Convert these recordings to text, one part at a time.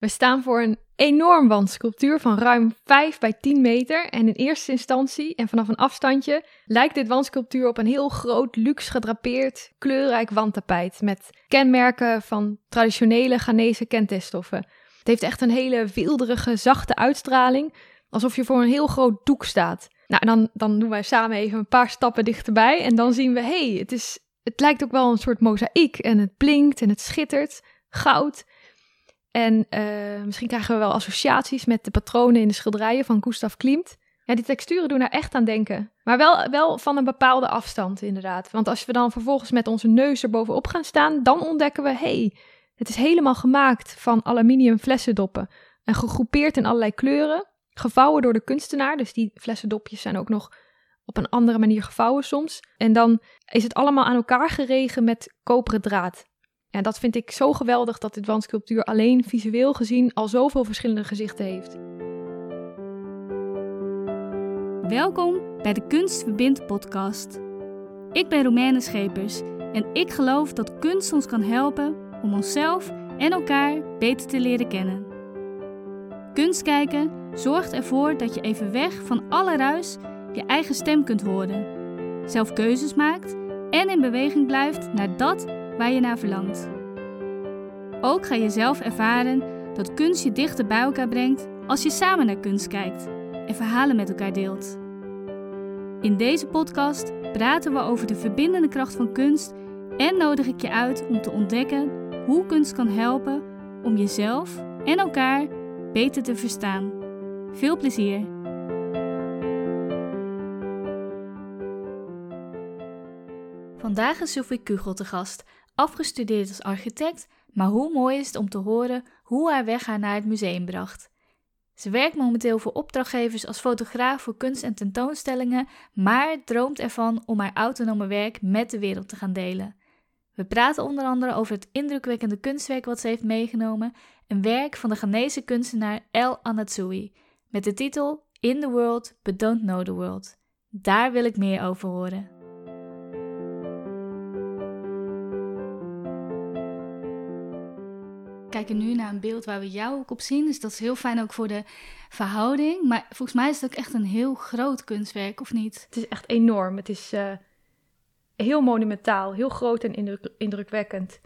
We staan voor een enorm wandsculptuur van ruim 5 bij 10 meter. En in eerste instantie en vanaf een afstandje lijkt dit wandsculptuur op een heel groot, luxe gedrapeerd, kleurrijk wandtapijt. Met kenmerken van traditionele Ghanese kenteststoffen. Het heeft echt een hele wilderige, zachte uitstraling. Alsof je voor een heel groot doek staat. Nou, en dan, dan doen wij samen even een paar stappen dichterbij. En dan zien we, hé, hey, het, is, het lijkt ook wel een soort mozaïek. En het blinkt en het schittert. Goud. En uh, misschien krijgen we wel associaties met de patronen in de schilderijen van Gustav Klimt. Ja, die texturen doen daar echt aan denken. Maar wel, wel van een bepaalde afstand, inderdaad. Want als we dan vervolgens met onze neus er bovenop gaan staan, dan ontdekken we: hey, het is helemaal gemaakt van aluminium flessendoppen. En gegroepeerd in allerlei kleuren. Gevouwen door de kunstenaar. Dus die flessendopjes zijn ook nog op een andere manier gevouwen soms. En dan is het allemaal aan elkaar geregen met koperen draad. En dat vind ik zo geweldig dat dit wandsculptuur alleen visueel gezien al zoveel verschillende gezichten heeft. Welkom bij de Kunst Verbindt podcast. Ik ben Romaine Schepers en ik geloof dat kunst ons kan helpen om onszelf en elkaar beter te leren kennen. Kunst kijken zorgt ervoor dat je even weg van alle ruis je eigen stem kunt horen, zelf keuzes maakt en in beweging blijft naar dat waar je naar verlangt. Ook ga je zelf ervaren dat kunst je dichter bij elkaar brengt als je samen naar kunst kijkt en verhalen met elkaar deelt. In deze podcast praten we over de verbindende kracht van kunst en nodig ik je uit om te ontdekken hoe kunst kan helpen om jezelf en elkaar beter te verstaan. Veel plezier! Vandaag is Sophie Kugel te gast, afgestudeerd als architect, maar hoe mooi is het om te horen hoe haar weg haar naar het museum bracht. Ze werkt momenteel voor opdrachtgevers als fotograaf voor kunst- en tentoonstellingen, maar droomt ervan om haar autonome werk met de wereld te gaan delen. We praten onder andere over het indrukwekkende kunstwerk wat ze heeft meegenomen, een werk van de Ghanese kunstenaar El Anatsui, met de titel In the World But Don't Know the World. Daar wil ik meer over horen. Kijken nu naar een beeld waar we jou ook op zien. Dus dat is heel fijn ook voor de verhouding. Maar volgens mij is het ook echt een heel groot kunstwerk, of niet? Het is echt enorm. Het is uh, heel monumentaal, heel groot en indruk indrukwekkend.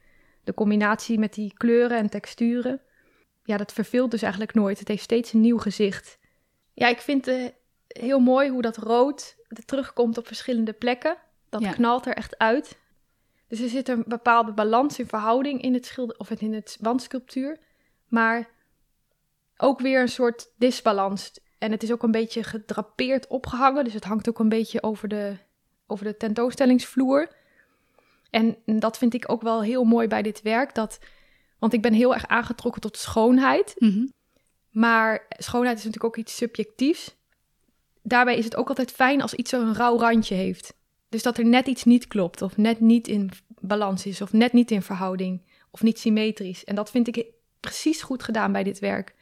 De combinatie met die kleuren en texturen. Ja, dat verveelt dus eigenlijk nooit. Het heeft steeds een nieuw gezicht. Ja, ik vind het heel mooi hoe dat rood terugkomt op verschillende plekken. Dat knalt er echt uit. Dus er zit een bepaalde balans in verhouding in het schilder of in het wandsculptuur, maar ook weer een soort disbalans. En het is ook een beetje gedrapeerd opgehangen, dus het hangt ook een beetje over de, over de tentoonstellingsvloer. En dat vind ik ook wel heel mooi bij dit werk, dat, want ik ben heel erg aangetrokken tot schoonheid. Mhm. Maar schoonheid is natuurlijk ook iets subjectiefs. Daarbij is het ook altijd fijn als iets zo'n rauw randje heeft. Dus dat er net iets niet klopt, of net niet in balans is, of net niet in verhouding, of niet symmetrisch. En dat vind ik precies goed gedaan bij dit werk.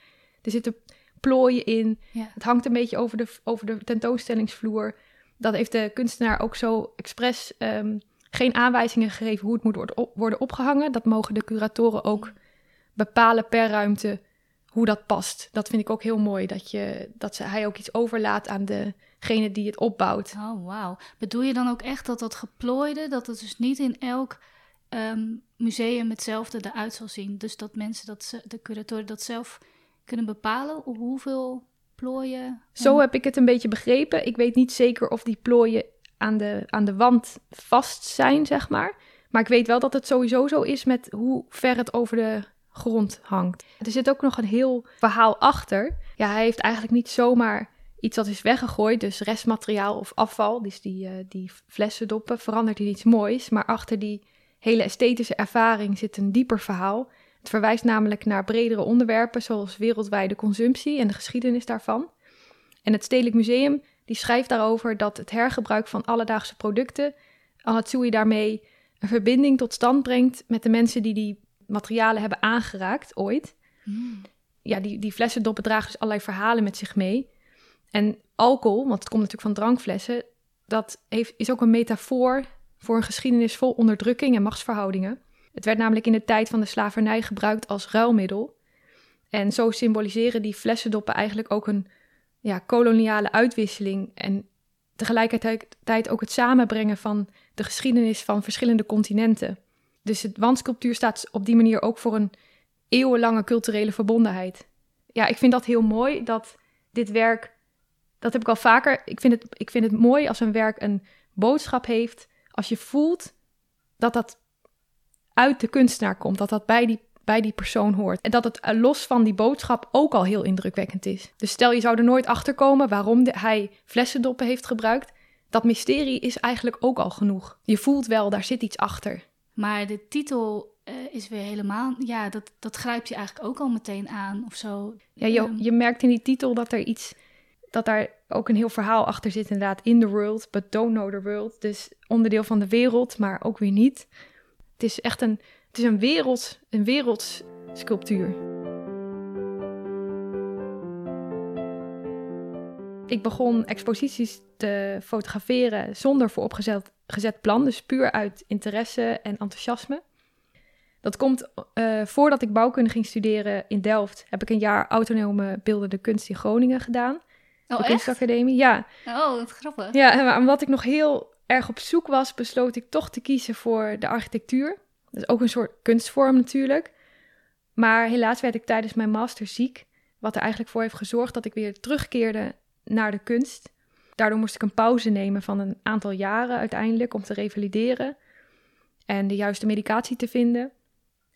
Er zitten plooien in, het hangt een beetje over de, over de tentoonstellingsvloer. Dat heeft de kunstenaar ook zo expres um, geen aanwijzingen gegeven hoe het moet worden opgehangen. Dat mogen de curatoren ook bepalen per ruimte hoe dat past. Dat vind ik ook heel mooi, dat, je, dat ze, hij ook iets overlaat aan degene die het opbouwt. Oh, wauw. Bedoel je dan ook echt dat dat geplooide, dat het dus niet in elk um, museum hetzelfde eruit zal zien? Dus dat mensen, dat, de curatoren dat zelf kunnen bepalen hoeveel plooien... Zo heb ik het een beetje begrepen. Ik weet niet zeker of die plooien aan de, aan de wand vast zijn, zeg maar. Maar ik weet wel dat het sowieso zo is met hoe ver het over de grond hangt. Er zit ook nog een heel verhaal achter. Ja, hij heeft eigenlijk niet zomaar iets dat is weggegooid, dus restmateriaal of afval, dus die, uh, die flessendoppen, verandert in iets moois. Maar achter die hele esthetische ervaring zit een dieper verhaal. Het verwijst namelijk naar bredere onderwerpen, zoals wereldwijde consumptie en de geschiedenis daarvan. En het Stedelijk Museum die schrijft daarover dat het hergebruik van alledaagse producten, Anatsui daarmee een verbinding tot stand brengt met de mensen die die materialen hebben aangeraakt ooit. Hmm. Ja, die, die flessendoppen dragen dus allerlei verhalen met zich mee. En alcohol, want het komt natuurlijk van drankflessen, dat heeft, is ook een metafoor voor een geschiedenis vol onderdrukking en machtsverhoudingen. Het werd namelijk in de tijd van de slavernij gebruikt als ruilmiddel. En zo symboliseren die flessendoppen eigenlijk ook een ja, koloniale uitwisseling en tegelijkertijd ook het samenbrengen van de geschiedenis van verschillende continenten. Dus het wandsculptuur staat op die manier ook voor een eeuwenlange culturele verbondenheid. Ja, ik vind dat heel mooi dat dit werk, dat heb ik al vaker, ik vind het, ik vind het mooi als een werk een boodschap heeft, als je voelt dat dat uit de kunstenaar komt, dat dat bij die, bij die persoon hoort. En dat het eh, los van die boodschap ook al heel indrukwekkend is. Dus stel je zou er nooit achter komen waarom hij flessendoppen heeft gebruikt. Dat mysterie is eigenlijk ook al genoeg. Je voelt wel, daar zit iets achter. Maar de titel uh, is weer helemaal, ja, dat, dat grijpt je eigenlijk ook al meteen aan of zo. Ja, je, ehm, je merkt in die titel dat er iets, dat daar ook een heel verhaal achter zit, inderdaad. In the world, but don't know the world. Dus onderdeel van de wereld, maar ook weer niet. Het is echt een, het is een, wereld, een wereldsculptuur. Ik begon exposities te fotograferen zonder vooropgezet gezet plan, dus puur uit interesse en enthousiasme. Dat komt uh, voordat ik bouwkunde ging studeren in Delft. Heb ik een jaar autonome beeldende kunst in Groningen gedaan. Oh, de kunstacademie, ja. Oh, wat grappig. Ja, maar omdat ik nog heel erg op zoek was, besloot ik toch te kiezen voor de architectuur. Dat is ook een soort kunstvorm natuurlijk. Maar helaas werd ik tijdens mijn master ziek, wat er eigenlijk voor heeft gezorgd dat ik weer terugkeerde naar de kunst. Daardoor moest ik een pauze nemen van een aantal jaren uiteindelijk om te revalideren en de juiste medicatie te vinden.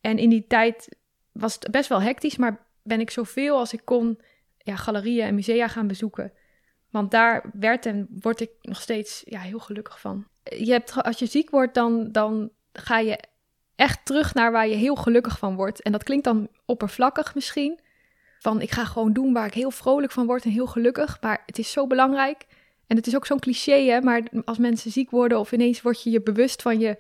En in die tijd was het best wel hectisch, maar ben ik zoveel als ik kon ja, galerieën en musea gaan bezoeken. Want daar werd en word ik nog steeds ja, heel gelukkig van. Je hebt, als je ziek wordt, dan, dan ga je echt terug naar waar je heel gelukkig van wordt. En dat klinkt dan oppervlakkig misschien. Van ik ga gewoon doen waar ik heel vrolijk van word en heel gelukkig. Maar het is zo belangrijk. En het is ook zo'n cliché, hè. Maar als mensen ziek worden of ineens word je je bewust van je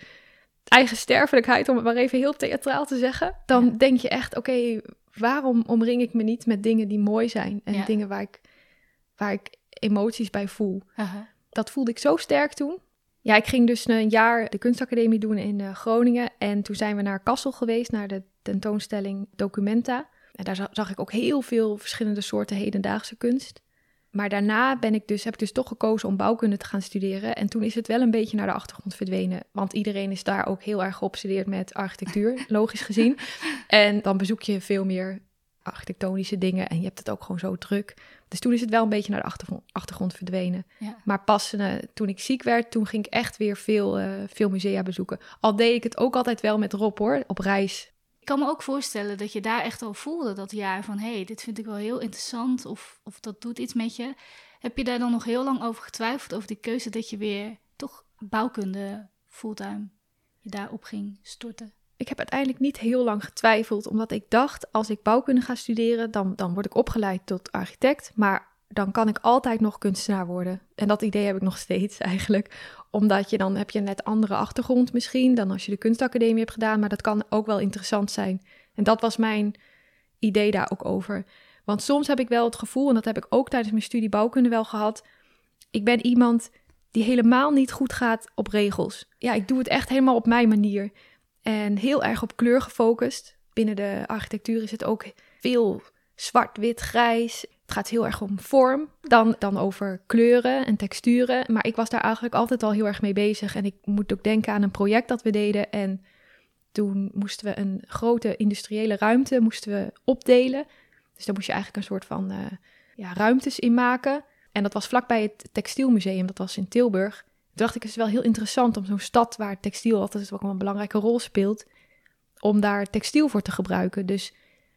eigen sterfelijkheid, om het maar even heel theatraal te zeggen. Dan denk je echt, oké, waarom omring ik me niet met dingen die mooi zijn? En dingen waar ik, waar ik emoties bij voel. Dat voelde ik zo sterk toen. Ja, ik ging dus een jaar de kunstacademie doen in uh, Groningen. En toen zijn we naar Kassel geweest, naar de tentoonstelling Documenta. En daar zag ik ook heel veel verschillende soorten hedendaagse kunst. Maar daarna ben ik dus, heb ik dus toch gekozen om bouwkunde te gaan studeren. En toen is het wel een beetje naar de achtergrond verdwenen. Want iedereen is daar ook heel erg geobsedeerd met architectuur, logisch gezien. En dan bezoek je veel meer architectonische dingen en je hebt het ook gewoon zo druk. Dus toen is het wel een beetje naar de achtergrond, verdwenen. Maar pas uh, toen ik ziek werd, toen ging ik echt weer veel, uh, veel musea bezoeken. Al deed ik het ook altijd wel met Rob hoor, op reis. Kan me ook voorstellen dat je daar echt al voelde dat jaar van... hé, hey, dit vind ik wel heel interessant of, of dat doet iets met je. Heb je daar dan nog heel lang over getwijfeld, over die keuze dat je weer toch bouwkunde fulltime je daarop ging storten? ik heb uiteindelijk niet heel lang getwijfeld, omdat ik dacht, als ik bouwkunde ga studeren, dan, dan word ik opgeleid tot architect, maar dan kan ik altijd nog kunstenaar worden. En dat idee heb ik nog steeds eigenlijk, omdat je dan heb je een net andere achtergrond misschien dan als je de kunstacademie hebt gedaan, maar dat kan ook wel interessant zijn. En dat was mijn idee daar ook over. Want soms heb ik wel het gevoel, en dat heb ik ook tijdens mijn studie bouwkunde wel gehad, ik ben iemand die helemaal niet goed gaat op regels. Ja, ik doe het echt helemaal op mijn manier. En heel erg op kleur gefocust. Binnen de architectuur is het ook veel zwart, wit, grijs. Het gaat heel erg om vorm. Dan, dan over kleuren en texturen. Maar ik was daar eigenlijk altijd al heel erg mee bezig. En ik moet ook denken aan een project dat we deden. En toen moesten we een grote industriële ruimte moesten we opdelen. Dus daar moest je eigenlijk een soort van uh, ja, ruimtes in maken. En dat was vlakbij het Textielmuseum, dat was in Tilburg dacht ik, het is wel heel interessant om zo'n stad waar textiel altijd ook een belangrijke rol speelt, om daar textiel voor te gebruiken. Dus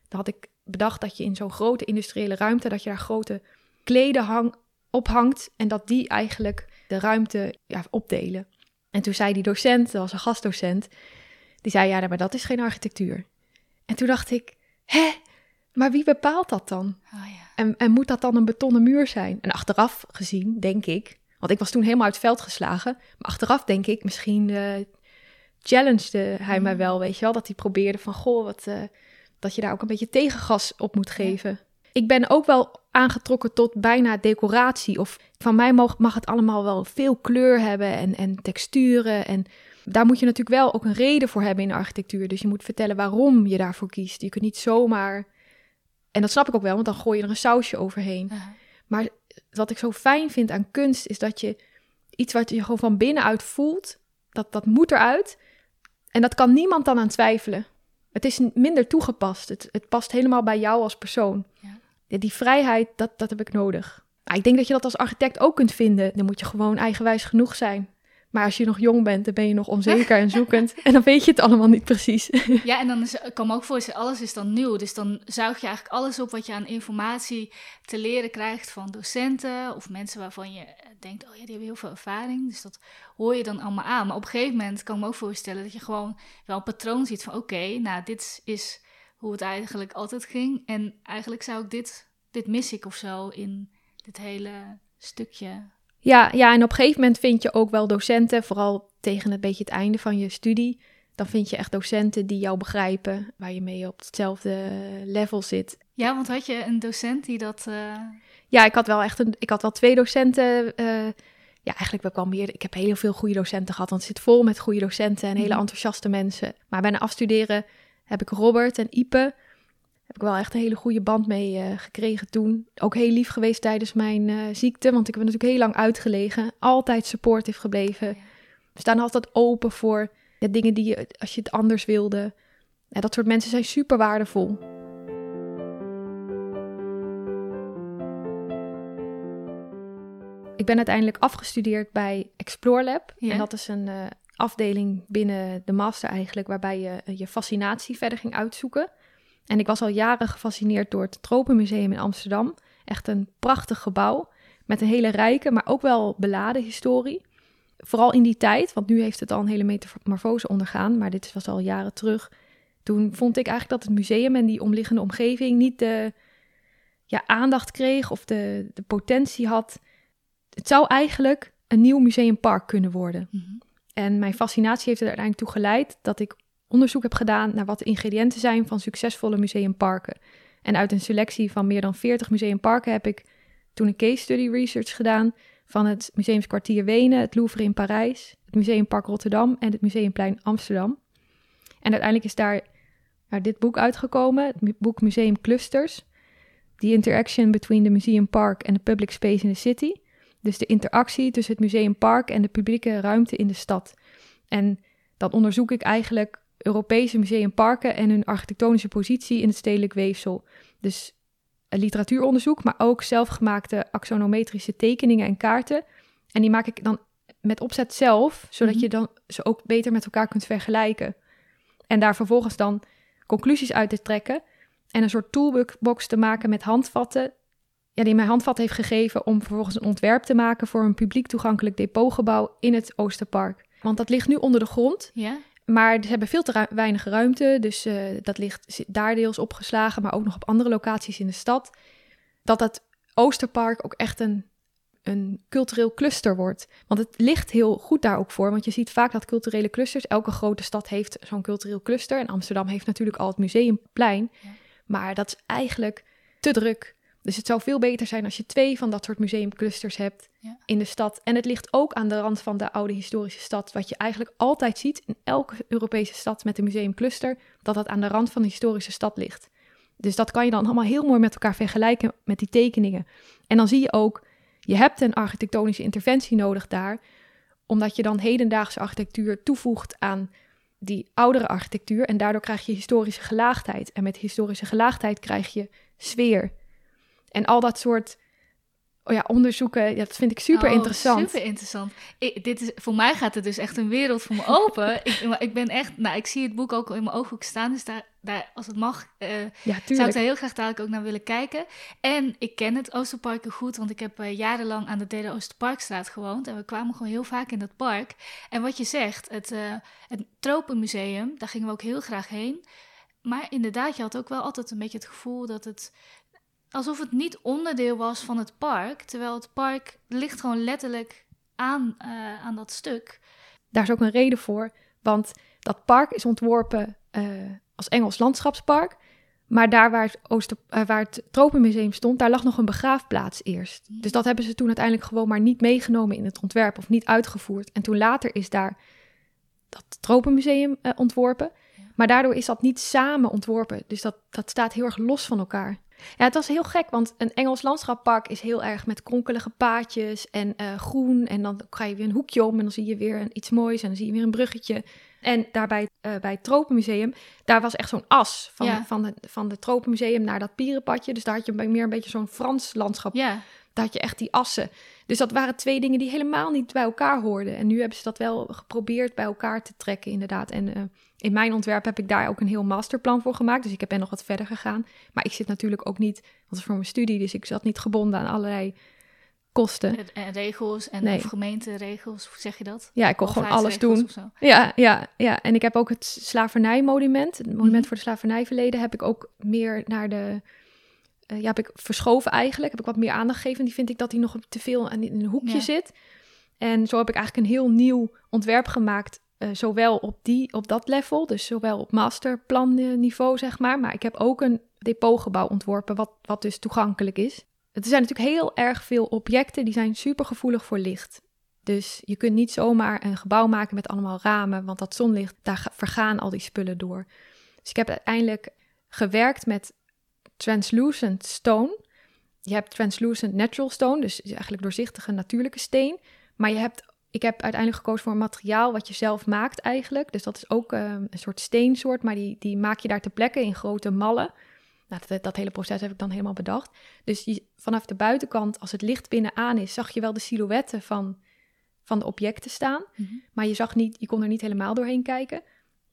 dan had ik bedacht dat je in zo'n grote industriële ruimte, dat je daar grote kleden hang, ophangt en dat die eigenlijk de ruimte ja, opdelen. En toen zei die docent, dat was een gastdocent, die zei, ja, maar dat is geen architectuur. En toen dacht ik, hè, maar wie bepaalt dat dan? Oh, ja. en, en moet dat dan een betonnen muur zijn? En achteraf gezien, denk ik, want ik was toen helemaal uit het veld geslagen. Maar achteraf denk ik, misschien uh, challengede hij mij mm. wel, weet je wel. Dat hij probeerde van, goh, wat, uh, dat je daar ook een beetje tegengas op moet geven. Ik ben ook wel aangetrokken tot bijna decoratie. Of van mij mag, mag het allemaal wel veel kleur hebben en, en texturen. En daar moet je natuurlijk wel ook een reden voor hebben in de architectuur. Dus je moet vertellen waarom je daarvoor kiest. Je kunt niet zomaar En dat snap ik ook wel, want dan gooi je er een sausje overheen. Uh-huh. Maar wat ik zo fijn vind aan kunst is dat je iets wat je gewoon van binnenuit voelt, dat, dat moet eruit. En dat kan niemand dan aan twijfelen. Het is minder toegepast. Het, het past helemaal bij jou als persoon. Ja. Die vrijheid, dat, dat heb ik nodig. Maar ik denk dat je dat als architect ook kunt vinden. Dan moet je gewoon eigenwijs genoeg zijn. Maar als je nog jong bent, dan ben je nog onzeker en zoekend. En dan weet je het allemaal niet precies. Ja, en dan is, ik kan me ook voorstellen, alles is dan nieuw. Dus dan zuig je eigenlijk alles op wat je aan informatie te leren krijgt van docenten of mensen waarvan je denkt, oh ja, die hebben heel veel ervaring. Dus dat hoor je dan allemaal aan. Maar op een gegeven moment kan ik me ook voorstellen dat je gewoon wel een patroon ziet van, oké, nou, dit is hoe het eigenlijk altijd ging. En eigenlijk zou ik dit, dit mis ik of zo in dit hele stukje. Ja, ja, en op een gegeven moment vind je ook wel docenten, vooral tegen een beetje het einde van je studie. Dan vind je echt docenten die jou begrijpen, waar je mee op hetzelfde level zit. Ja, want had je een docent die dat... eh, Ja, ik had wel echt een, ik had wel twee docenten. eh, ja, eigenlijk wel meer. Ik heb heel veel goede docenten gehad, want het zit vol met goede docenten en hele Mhm. enthousiaste mensen. Maar bij een afstuderen heb ik Robert en Ipe. Heb ik wel echt een hele goede band mee eh, gekregen toen. Ook heel lief geweest tijdens mijn eh, ziekte, want ik heb natuurlijk heel lang uitgelegen. Altijd supportive gebleven. Ja. We staan altijd open voor ja, dingen die je, als je het anders wilde. Ja, dat soort mensen zijn super waardevol. Ik ben uiteindelijk afgestudeerd bij Explore Lab. En dat is een eh, afdeling binnen de master eigenlijk, waarbij je je fascinatie verder ging uitzoeken. En ik was al jaren gefascineerd door het Tropenmuseum in Amsterdam. Echt een prachtig gebouw met een hele rijke, maar ook wel beladen historie. Vooral in die tijd, want nu heeft het al een hele metamorfose ondergaan, maar dit was al jaren terug. Toen vond ik eigenlijk dat het museum en die omliggende omgeving niet de ja, aandacht kreeg of de, de potentie had. Het zou eigenlijk een nieuw museumpark kunnen worden. Mhm. En mijn fascinatie heeft er uiteindelijk toe geleid dat ik onderzoek heb gedaan naar wat de ingrediënten zijn van succesvolle museumparken. En uit een selectie van meer dan 40 museumparken heb ik toen een case study research gedaan van het Museumskwartier Wenen, het Louvre in Parijs, het Museumpark Rotterdam en het Museumplein Amsterdam. En uiteindelijk is daar dit boek uitgekomen, het boek Museum Clusters. The Interaction Between the Museum Park and the Public Space in the City. Dus de interactie tussen het museumpark en de publieke ruimte in de stad. En dan onderzoek ik eigenlijk Europese museumparken en hun architectonische positie in het stedelijk weefsel. Dus een literatuuronderzoek, maar ook zelfgemaakte axonometrische tekeningen en kaarten. En die maak ik dan met opzet zelf, zodat Mhm. je dan ze ook beter met elkaar kunt vergelijken. En daar vervolgens dan conclusies uit te trekken en een soort toolbox te maken met handvatten ja, die mij handvat heeft gegeven om vervolgens een ontwerp te maken voor een publiek toegankelijk depotgebouw in het Oosterpark. Want dat ligt nu onder de grond, Ja? Maar ze hebben veel te ru- weinig ruimte, dus eh, dat ligt daar deels opgeslagen, maar ook nog op andere locaties in de stad. Dat dat Oosterpark ook echt een, een cultureel cluster wordt. Want het ligt heel goed daar ook voor, want je ziet vaak dat culturele clusters, elke grote stad heeft zo'n cultureel cluster. En Amsterdam heeft natuurlijk al het museumplein, Ja. maar dat is eigenlijk te druk. Dus het zou veel beter zijn als je twee van dat soort museumclusters hebt Ja. in de stad. En het ligt ook aan de rand van de oude historische stad. Wat je eigenlijk altijd ziet in elke Europese stad met een museumcluster, dat dat aan de rand van de historische stad ligt. Dus dat kan je dan allemaal heel mooi met elkaar vergelijken met die tekeningen. En dan zie je ook, je hebt een architectonische interventie nodig daar, omdat je dan hedendaagse architectuur toevoegt aan die oudere architectuur. En daardoor krijg je historische gelaagdheid. En met historische gelaagdheid krijg je sfeer. En al dat soort oh ja, onderzoeken, ja, dat vind ik super Oh, interessant. Super interessant. Ik, dit is, voor mij gaat het dus echt een wereld voor me open. ik, ik ben echt, nou, ik zie het boek ook in mijn ooghoek staan. Dus daar, daar als het mag, eh, Ja, zou ik er heel graag dadelijk ook naar willen kijken. En ik ken het Oosterpark heel goed, want ik heb eh, jarenlang aan de Derde Oosterparkstraat gewoond. En we kwamen gewoon heel vaak in dat park. En wat je zegt, het, eh het Tropenmuseum, daar gingen we ook heel graag heen. Maar inderdaad, je had ook wel altijd een beetje het gevoel dat het... Alsof het niet onderdeel was van het park. Terwijl het park ligt gewoon letterlijk aan, eh, aan dat stuk. Daar is ook een reden voor, want dat park is ontworpen eh, als Engels landschapspark. Maar daar waar het, Ooster, eh, waar het Tropenmuseum stond, daar lag nog een begraafplaats eerst. Dus dat hebben ze toen uiteindelijk gewoon maar niet meegenomen in het ontwerp of niet uitgevoerd. En toen later is daar dat Tropenmuseum ontworpen. Maar daardoor is dat niet samen ontworpen. Dus dat, dat staat heel erg los van elkaar. Ja, het was heel gek, want een Engels landschappark is heel erg met kronkelige paadjes en eh, groen. En dan ga je weer een hoekje om en dan zie je weer een, iets moois en dan zie je weer een bruggetje. En daarbij uh, bij het Tropenmuseum, daar was echt zo'n as van, Ja. van, het, van het Tropenmuseum naar dat pierenpadje. Dus daar had je meer een beetje zo'n Frans landschap. Ja, Daar had je echt die assen. Dus dat waren twee dingen die helemaal niet bij elkaar hoorden. En nu hebben ze dat wel geprobeerd bij elkaar te trekken, inderdaad. En eh, in mijn ontwerp heb ik daar ook een heel masterplan voor gemaakt. Dus ik ben nog wat verder gegaan. Maar ik zit natuurlijk ook niet, want voor mijn studie, dus ik zat niet gebonden aan allerlei kosten. en, regels en Nee. of gemeenteregels, hoe zeg je dat? Ja, ik kon gewoon alles doen. Ja, ja, ja. En ik heb ook het slavernijmonument, het monument Mhm. voor de slavernijverleden, heb ik ook meer naar de. Eh, ja, heb ik verschoven eigenlijk. Heb ik wat meer aandacht gegeven. Die vind ik dat hij nog te veel in een hoekje Ja. zit. En zo heb ik eigenlijk een heel nieuw ontwerp gemaakt. eh, zowel op, die, op dat level, dus zowel op masterplan niveau, zeg maar. Maar ik heb ook een depotgebouw ontworpen, wat, wat dus toegankelijk is. Er zijn natuurlijk heel erg veel objecten die zijn super gevoelig voor licht. Dus je kunt niet zomaar een gebouw maken met allemaal ramen, want dat zonlicht, daar ga- vergaan al die spullen door. Dus ik heb uiteindelijk gewerkt met translucent stone. Je hebt translucent natural stone, dus eigenlijk doorzichtige natuurlijke steen. Maar je hebt, ik heb uiteindelijk gekozen voor een materiaal wat je zelf maakt eigenlijk. Dus dat is ook eh, een soort steensoort, maar die, die maak je daar ter plekke in grote mallen. Nou, dat, dat hele proces heb ik dan helemaal bedacht. Dus je, vanaf de buitenkant, als het licht binnenaan is, zag je wel de silhouetten van, van de objecten staan. Mhm. Maar je zag niet, je kon er niet helemaal doorheen kijken.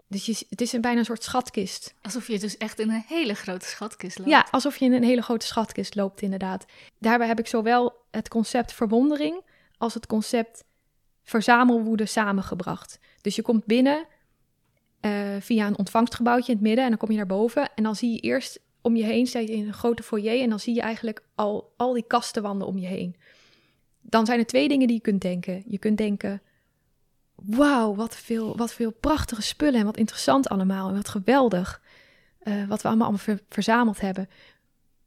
Dus je, het is een, bijna een soort schatkist. Alsof je dus echt in een hele grote schatkist loopt. Ja, alsof je in een hele grote schatkist loopt, inderdaad. Daarbij heb ik zowel het concept verwondering als het concept verzamelwoede samengebracht. Dus je komt binnen eh, via een ontvangstgebouwtje in het midden en dan kom je naar boven. En dan zie je eerst om je heen, sta je in een grote foyer en dan zie je eigenlijk al, al die kastenwanden om je heen. Dan zijn er twee dingen die je kunt denken. Je kunt denken, wauw, wat veel, wat veel prachtige spullen en wat interessant allemaal en wat geweldig. eh, wat we allemaal, allemaal ver- verzameld hebben.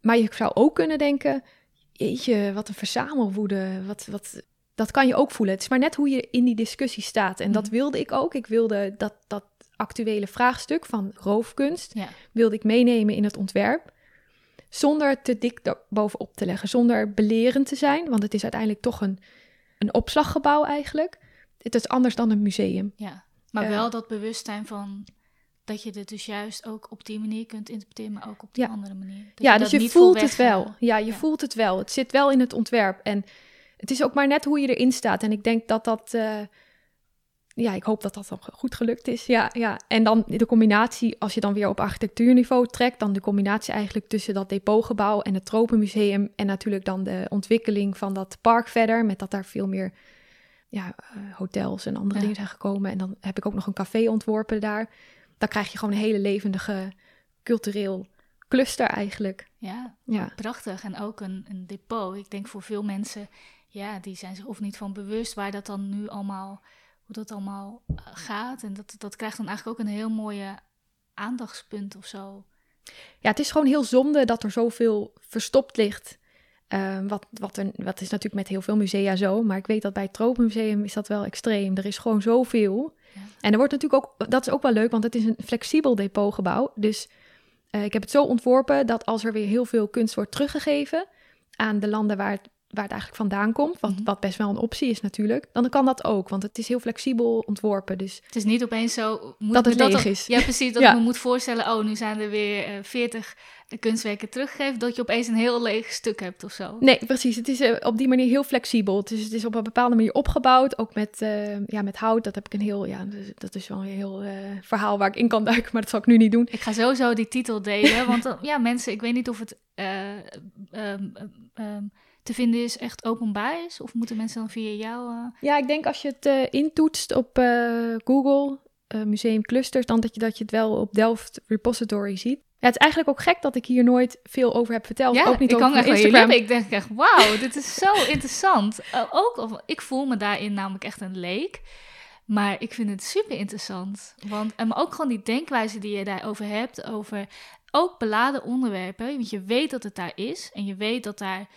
Maar je zou ook kunnen denken, jeetje, wat een verzamelwoede. Wat, wat, dat kan je ook voelen. Het is maar net hoe je in die discussie staat. En dat Mhm. wilde ik ook. Ik wilde dat, dat actuele vraagstuk van roofkunst, Ja. wilde ik meenemen in het ontwerp. Zonder te dik bovenop te leggen, zonder belerend te zijn. Want het is uiteindelijk toch een, een opslaggebouw eigenlijk. Het is anders dan een museum. Ja, maar wel dat bewustzijn van dat je dit dus juist ook op die manier kunt interpreteren, maar ook op die Ja. andere manier. Dat ja, dat dus je voelt het wel. Ja, je ja. voelt het wel. Het zit wel in het ontwerp. En het is ook maar net hoe je erin staat. En ik denk dat dat... eh, ja, ik hoop dat dat dan goed gelukt is. Ja, ja. En dan de combinatie, als je dan weer op architectuurniveau trekt... dan de combinatie eigenlijk tussen dat depotgebouw en het Tropenmuseum... en natuurlijk dan de ontwikkeling van dat park verder... met dat daar veel meer ja, eh, hotels en andere Ja. dingen zijn gekomen. En dan heb ik ook nog een café ontworpen daar. Dan krijg je gewoon een hele levendige cultureel cluster eigenlijk. Ja, Ja. prachtig. En ook een, een depot. Ik denk voor veel mensen, ja, die zijn zich of niet van bewust waar dat dan nu allemaal, hoe dat allemaal eh, gaat. En dat, dat krijgt dan eigenlijk ook een heel mooie aandachtspunt of zo. Ja, het is gewoon heel zonde dat er zoveel verstopt ligt. Ehm, wat, wat, er, wat is natuurlijk met heel veel musea zo. Maar ik weet dat bij het Tropenmuseum is dat wel extreem. Er is gewoon zoveel. Ja. En er wordt natuurlijk ook, dat is ook wel leuk, want het is een flexibel depotgebouw. Dus eh, ik heb het zo ontworpen dat als er weer heel veel kunst wordt teruggegeven aan de landen waar het, waar het eigenlijk vandaan komt, wat, Mhm. wat best wel een optie is natuurlijk, dan kan dat ook. Want het is heel flexibel ontworpen. Dus Het is niet opeens zo... Moet Dat het leeg is. Ja, precies. Dat Ja. ik me moet voorstellen, oh, nu zijn er weer eh, 40 kunstwerken teruggegeven. Dat je opeens een heel leeg stuk hebt of zo. Nee, precies. Het is eh, op die manier heel flexibel. Dus het is op een bepaalde manier opgebouwd. Ook met, eh, ja, met hout. Dat heb ik een heel. Ja, dat is wel een heel eh, verhaal waar ik in kan duiken. Maar dat zal ik nu niet doen. Ik ga sowieso die titel delen, want ja, mensen, ik weet niet of het eh, ehm, ehm, te vinden is, echt openbaar is, of moeten mensen dan via jou... Ja, ik denk als je het intoetst op Google, Museum Clusters, dan dat je, dat je het wel op Delft Repository ziet. Ja, het is eigenlijk ook gek dat ik hier nooit veel over heb verteld. ja, ook niet ik over Instagram. Ik denk echt, wauw, dit is zo interessant. Eh, ook, ik voel me daarin namelijk echt een leek. Maar ik vind het super interessant. Want, en maar ook gewoon die denkwijze die je daarover hebt, over ook beladen onderwerpen. Want je weet dat het daar is. En je weet dat daar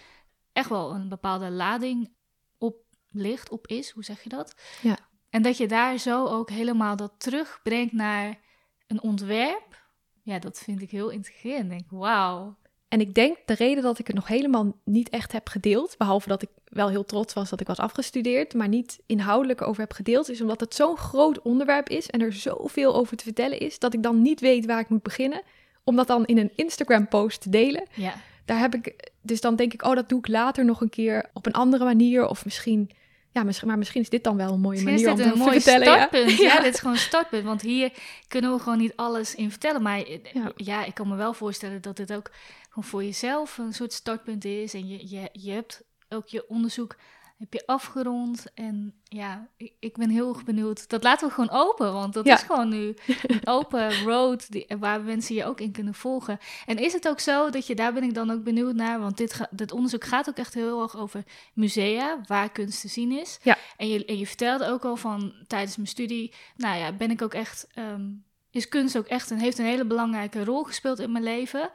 echt wel een bepaalde lading op ligt, op is. Hoe zeg je dat? Ja. En dat je daar zo ook helemaal dat terugbrengt naar een ontwerp. Ja, dat vind ik heel intrigerend. Ik denk, wauw. En ik denk de reden dat ik het nog helemaal niet echt heb gedeeld, behalve dat ik wel heel trots was dat ik was afgestudeerd, maar niet inhoudelijk over heb gedeeld, is omdat het zo'n groot onderwerp is en er zoveel over te vertellen is, dat ik dan niet weet waar ik moet beginnen, om dat dan in een Instagram-post te delen. Ja. Daar heb ik, dus dan denk ik, oh, dat doe ik later nog een keer op een andere manier, of misschien ja, maar misschien is dit dan wel een mooie Misschien manier om te mooi vertellen. startpunt. Ja. Ja. dit is gewoon een startpunt. Want hier kunnen we gewoon niet alles in vertellen. Maar eh, ja. Ja. ik kan me wel voorstellen dat dit ook gewoon voor jezelf een soort startpunt is. En je, je, je hebt ook je onderzoek heb je afgerond. En ja, ik, ik ben heel erg benieuwd. Dat laten we gewoon open, want dat Ja. is gewoon nu een open road die, waar mensen je ook in kunnen volgen. En is het ook zo dat je, daar ben ik dan ook benieuwd naar, want dit, ga- dit onderzoek gaat ook echt heel erg over musea, waar kunst te zien is. Ja. En je, en je vertelde ook al van tijdens mijn studie, nou ja, ben ik ook echt, ehm, is kunst ook echt een, heeft een hele belangrijke rol gespeeld in mijn leven.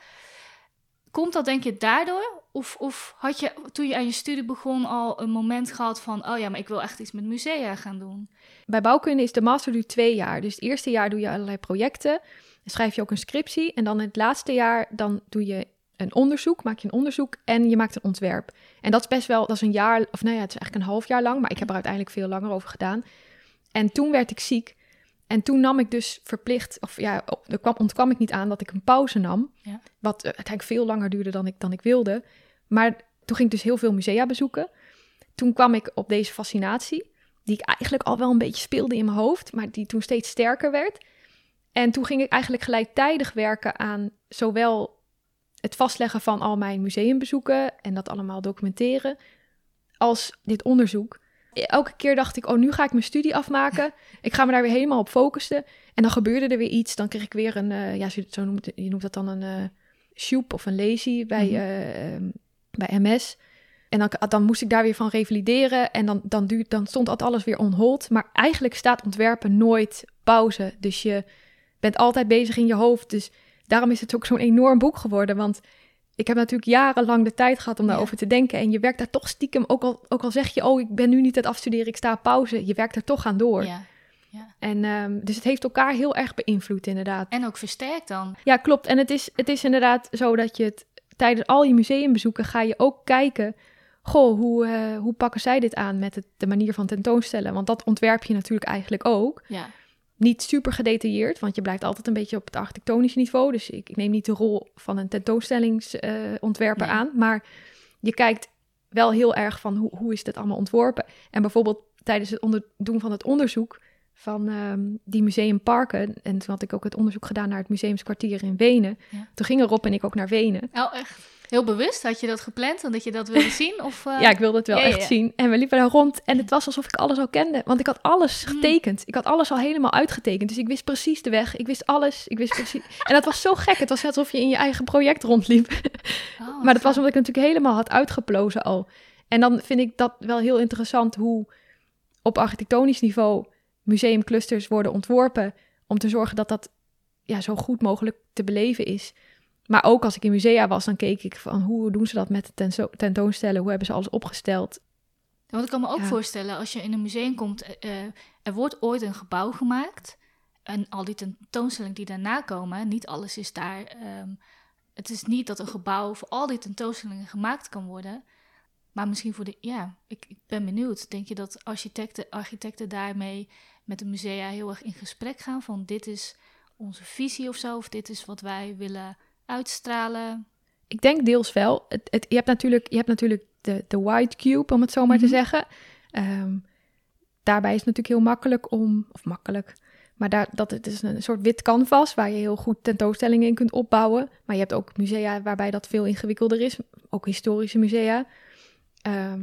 Komt dat denk je daardoor? Of, of had je toen je aan je studie begon al een moment gehad van, oh ja, maar ik wil echt iets met musea gaan doen? Bij bouwkunde is de master duurt twee jaar. Dus het eerste jaar doe je allerlei projecten. Schrijf je ook een scriptie. En dan het laatste jaar dan doe je een onderzoek, maak je een onderzoek en je maakt een ontwerp. En dat is best wel, dat is een jaar, of nou ja, het is eigenlijk een half jaar lang, maar ik heb er uiteindelijk veel langer over gedaan. En toen werd ik ziek. En toen nam ik dus verplicht, of ja, er kwam, ontkwam ik niet aan dat ik een pauze nam. Ja. Wat eh, uiteindelijk veel langer duurde dan ik, dan ik wilde. Maar toen ging ik dus heel veel musea bezoeken. Toen kwam ik op deze fascinatie, die ik eigenlijk al wel een beetje speelde in mijn hoofd, maar die toen steeds sterker werd. En toen ging ik eigenlijk gelijktijdig werken aan zowel het vastleggen van al mijn museumbezoeken en dat allemaal documenteren, als dit onderzoek. Elke keer dacht ik, oh, nu ga ik mijn studie afmaken. Ik ga me daar weer helemaal op focussen. En dan gebeurde er weer iets. Dan kreeg ik weer een, eh, ja, zo noemt, je noemt dat dan een shoep of een lazy bij, ehm, bij MS. En dan, dan moest ik daar weer van revalideren. En dan, dan, duurt, dan stond dat alles weer on hold. Maar eigenlijk staat ontwerpen nooit pauze. Dus je bent altijd bezig in je hoofd. Dus daarom is het ook zo'n enorm boek geworden. Want ik heb natuurlijk jarenlang de tijd gehad om Ja. daarover te denken. En je werkt daar toch stiekem, ook al, ook al zeg je... oh, ik ben nu niet aan het afstuderen, ik sta pauze. Je werkt er toch aan door. Ja. En, ehm, dus het heeft elkaar heel erg beïnvloed, inderdaad. En ook versterkt dan. Ja, klopt. En het is, het is inderdaad zo dat je het tijdens al je museumbezoeken ga je ook kijken. Goh, hoe, eh, hoe pakken zij dit aan met het, de manier van tentoonstellen? Want dat ontwerp je natuurlijk eigenlijk ook. Ja. Niet super gedetailleerd, want je blijft altijd een beetje op het architectonische niveau. Dus ik, ik neem niet de rol van een tentoonstellingsontwerper Nee. aan. Maar je kijkt wel heel erg van hoe, hoe is dit allemaal ontworpen. En bijvoorbeeld tijdens het onder, doen van het onderzoek van ehm, die museumparken. En toen had ik ook het onderzoek gedaan naar het museumskwartier in Wenen. Ja. Toen gingen Rob en ik ook naar Wenen. Oh, echt? Heel bewust? Had je dat gepland en dat je dat wilde zien? Of, eh, Ja, ik wilde het wel ja, echt ja. zien. En we liepen daar rond en het was alsof ik alles al kende. Want ik had alles Hmm. getekend. Ik had alles al helemaal uitgetekend. Dus ik wist precies de weg. Ik wist alles. Ik wist precies... En dat was zo gek. Het was net alsof je in je eigen project rondliep. Oh, maar dat was omdat ik natuurlijk helemaal had uitgeplozen al. En dan vind ik dat wel heel interessant hoe op architectonisch niveau museumclusters worden ontworpen om te zorgen dat dat ja, zo goed mogelijk te beleven is. Maar ook als ik in musea was, dan keek ik van hoe doen ze dat met tenso- tentoonstellen? Hoe hebben ze alles opgesteld? Want ik kan me ook Ja. voorstellen, als je in een museum komt, eh, eh, er wordt ooit een gebouw gemaakt. En al die tentoonstellingen die daarna komen, niet alles is daar. ehm, het is niet dat een gebouw voor al die tentoonstellingen gemaakt kan worden. Maar misschien voor de. Ja, ik, ik ben benieuwd. Denk je dat architecten, architecten daarmee met de musea heel erg in gesprek gaan? Van dit is onze visie of zo, of dit is wat wij willen uitstralen? Ik denk deels wel. Het, het, je hebt natuurlijk, je hebt natuurlijk de, de white cube, om het zo maar Mhm. te zeggen. Ehm, daarbij is het natuurlijk heel makkelijk om, of makkelijk, maar daar, dat het is een soort wit canvas waar je heel goed tentoonstellingen in kunt opbouwen. Maar je hebt ook musea waarbij dat veel ingewikkelder is, ook historische musea. Ehm,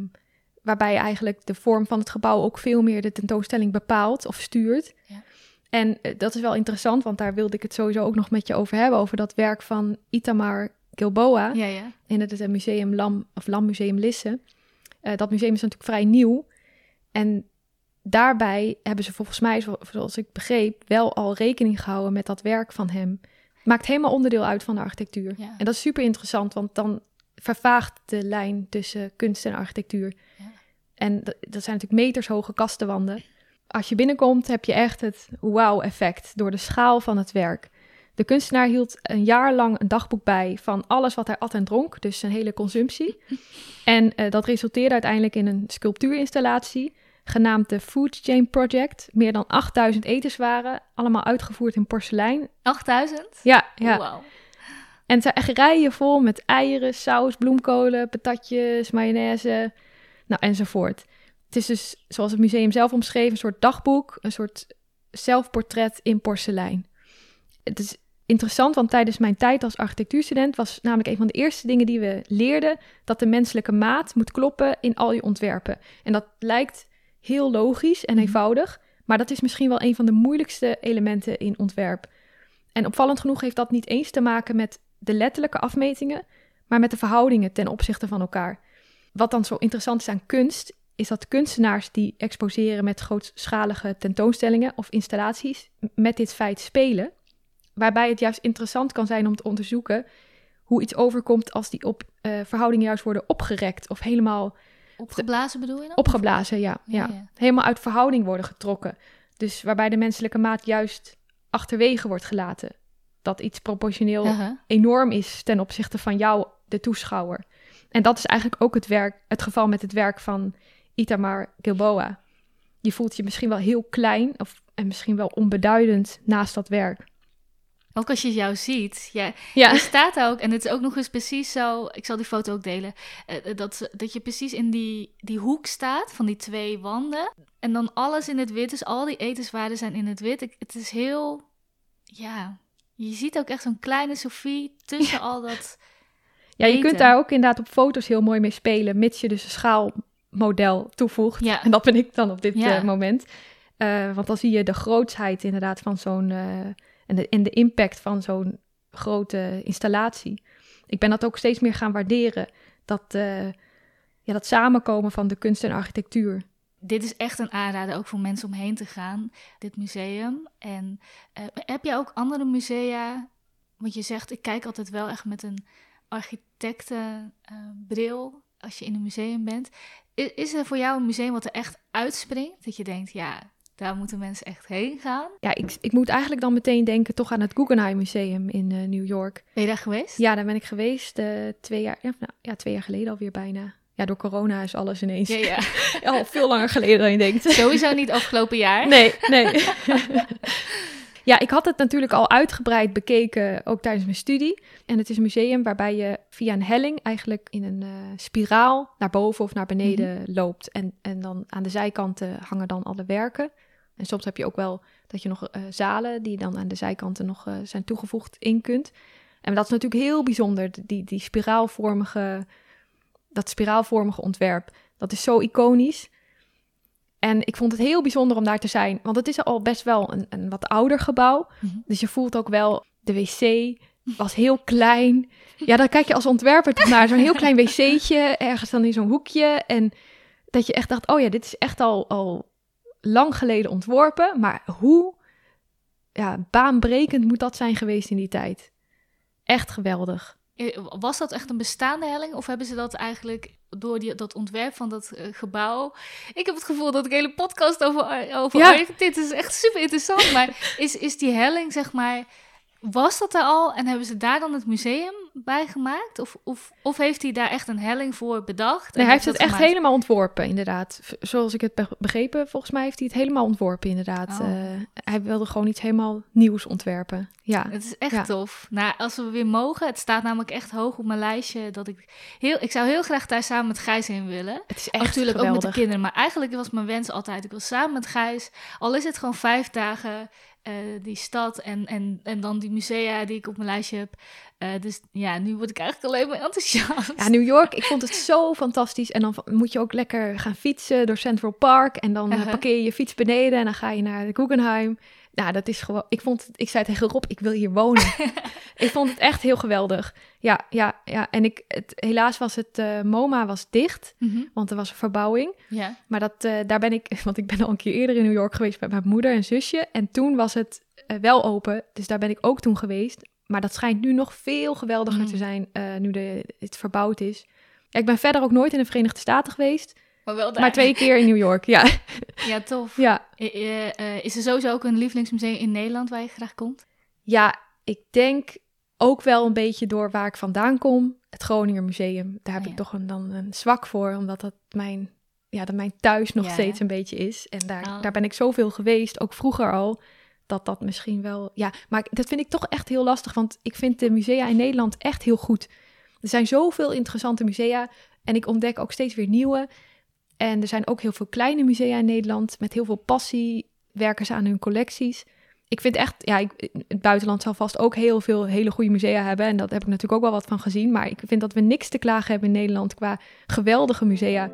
waarbij je eigenlijk de vorm van het gebouw ook veel meer de tentoonstelling bepaalt of stuurt. Ja. En eh, dat is wel interessant, want daar wilde ik het sowieso ook nog met je over hebben, over dat werk van Itamar Gilboa Ja, ja. in het museum Lam, of Lam Museum Lisse. Eh, dat museum is natuurlijk vrij nieuw. En daarbij hebben ze volgens mij, zo- zoals ik begreep, wel al rekening gehouden met dat werk van hem. Maakt helemaal onderdeel uit van de architectuur. Ja. En dat is super interessant, want dan vervaagt de lijn tussen kunst en architectuur. Ja. En dat, dat zijn natuurlijk metershoge kastenwanden. Als je binnenkomt, heb je echt het wow-effect door de schaal van het werk. De kunstenaar hield een jaar lang een dagboek bij van alles wat hij at en dronk, dus zijn hele consumptie. En eh, dat resulteerde uiteindelijk in een sculptuurinstallatie genaamd de Food Chain Project. Meer dan 8000 etenswaren, allemaal uitgevoerd in porselein. 8000? Ja, ja. Wauw. En het zijn echt rijen vol met eieren, saus, bloemkolen, patatjes, mayonaise, nou enzovoort. Het is dus, zoals het museum zelf omschreef, een soort dagboek, een soort zelfportret in porselein. Het is interessant, want tijdens mijn tijd als architectuurstudent was namelijk een van de eerste dingen die we leerden dat de menselijke maat moet kloppen in al je ontwerpen. En dat lijkt heel logisch en Mhm. eenvoudig, maar dat is misschien wel een van de moeilijkste elementen in ontwerp. En opvallend genoeg heeft dat niet eens te maken met de letterlijke afmetingen, maar met de verhoudingen ten opzichte van elkaar. Wat dan zo interessant is aan kunst, is dat kunstenaars die exposeren met grootschalige tentoonstellingen of installaties met dit feit spelen. Waarbij het juist interessant kan zijn om te onderzoeken hoe iets overkomt als die op eh, verhoudingen juist worden opgerekt of helemaal Opgeblazen bedoel je dan? opgeblazen, ja, ja. Helemaal uit verhouding worden getrokken. Dus waarbij de menselijke maat juist achterwege wordt gelaten. Dat iets proportioneel enorm is ten opzichte van jou, de toeschouwer. En dat is eigenlijk ook het, werk, het geval met het werk van Itamar Gilboa. Je voelt je misschien wel heel klein of, en misschien wel onbeduidend naast dat werk. Ook als je jou ziet. Ja, Ja, Er staat ook, en het is ook nog eens precies zo, ik zal die foto ook delen, eh, eh, dat, dat je precies in die, die hoek staat van die twee wanden. En dan alles in het wit, dus al die etenswaarden zijn in het wit. Het is heel, ja, je ziet ook echt zo'n kleine Sophie tussen al dat... ja je eten. kunt daar ook inderdaad op foto's heel mooi mee spelen, mits je dus een schaalmodel toevoegt. Ja. En dat ben ik dan op dit Ja. eh, moment. Eh, want dan zie je de grootsheid inderdaad van zo'n... eh, en, de, en de impact van zo'n grote installatie. Ik ben dat ook steeds meer gaan waarderen. Dat, ja, dat samenkomen van de kunst en architectuur. Dit is echt een aanrader ook voor mensen om heen te gaan, dit museum. En heb jij ook andere musea? Want je zegt, ik kijk altijd wel echt met een architectenbril als je in een museum bent. Is er voor jou een museum wat er echt uitspringt? Dat je denkt, ja, daar moeten mensen echt heen gaan. Ja, ik, ik moet eigenlijk dan meteen denken toch aan het Guggenheim Museum in eh, New York. Ben je daar geweest? Ja, daar ben ik geweest eh, twee, jaar, ja, nou, ja, twee jaar geleden alweer bijna. Ja, door corona is alles ineens Ja, ja. al veel langer geleden dan je denkt. Sowieso niet afgelopen jaar. Nee, nee. ja, ik had het natuurlijk al uitgebreid bekeken, ook tijdens mijn studie. En het is een museum waarbij je via een helling eigenlijk in een eh, spiraal naar boven of naar beneden loopt. En, en dan aan de zijkanten hangen dan alle werken. En soms heb je ook wel dat je nog eh, zalen die dan aan de zijkanten nog eh, zijn toegevoegd in kunt. En dat is natuurlijk heel bijzonder, die, die spiraalvormige, dat spiraalvormige ontwerp. Dat is zo iconisch. En ik vond het heel bijzonder om daar te zijn, want het is al best wel een, een wat ouder gebouw. Mhm. Dus je voelt ook wel, de wc was heel klein. Ja, dan kijk je als ontwerper toch naar zo'n heel klein wc'tje, ergens dan in zo'n hoekje. En dat je echt dacht, oh ja, dit is echt al, al lang geleden ontworpen. Maar hoe ja, baanbrekend moet dat zijn geweest in die tijd? Echt geweldig. Eh, Was dat echt een bestaande helling? Of hebben ze dat eigenlijk door die, dat ontwerp van dat eh, gebouw... Ik heb het gevoel dat ik een hele podcast over, over Ja. Dit is echt super interessant. Maar is, is die helling, zeg maar... Was dat er al en hebben ze daar dan het museum bij gemaakt? Of, of, of heeft hij daar echt een helling voor bedacht? Nee, hij heeft het echt gemaakt? helemaal ontworpen, inderdaad. Zoals ik het be- begrepen, volgens mij heeft hij het helemaal ontworpen, inderdaad. Oh. Eh, hij wilde gewoon iets helemaal nieuws ontwerpen. Ja, Het is echt Ja. tof. Nou, als we weer mogen, het staat namelijk echt hoog op mijn lijstje dat ik heel, ik zou heel graag daar samen met Gijs heen willen. het is echt Natuurlijk ook met de kinderen, maar eigenlijk was mijn wens altijd: ik wil samen met Gijs, al is het gewoon vijf dagen eh, die stad en, en, en dan die musea die ik op mijn lijstje heb. Eh, dus ja, nu word ik eigenlijk alleen maar enthousiast. Ja, New York, ik vond het zo fantastisch. En dan moet je ook lekker gaan fietsen door Central Park. En dan eh, Uh-huh. parkeer je je fiets beneden en dan ga je naar de Guggenheim. Nou, dat is gewoon... Ik, vond het, ik zei tegen Rob, ik wil hier wonen. ik vond het echt heel geweldig. Ja, ja, ja. En ik, het, helaas was het... eh, MoMA was dicht, Mhm, want er was een verbouwing. Ja. Maar dat, eh, daar ben ik... Want ik ben al een keer eerder in New York geweest met mijn moeder en zusje. En toen was het eh, wel open. Dus daar ben ik ook toen geweest. Maar dat schijnt nu nog veel geweldiger Mm. te zijn, nu de, het verbouwd is. Ja, ik ben verder ook nooit in de Verenigde Staten geweest, Maar wel daar. maar twee keer in New York. Ja, Ja, tof. ja. Eh, is er sowieso ook een lievelingsmuseum in Nederland waar je graag komt? ja ik denk ook wel een beetje door waar ik vandaan kom. Het Groninger Museum. Daar heb Oh ik toch een, dan een zwak voor, omdat dat mijn, ja, dat mijn thuis nog Ja, steeds hè? een beetje is. En daar, Oh. daar ben ik zoveel geweest, ook vroeger al, dat dat misschien wel... Ja, maar dat vind ik toch echt heel lastig, want ik vind de musea in Nederland echt heel goed. Er zijn zoveel interessante musea en ik ontdek ook steeds weer nieuwe. En er zijn ook heel veel kleine musea in Nederland met heel veel passie werken ze aan hun collecties. Ik vind echt, ja, ik, het buitenland zal vast ook heel veel hele goede musea hebben. En dat heb ik natuurlijk ook wel wat van gezien. Maar ik vind dat we niks te klagen hebben in Nederland qua geweldige musea.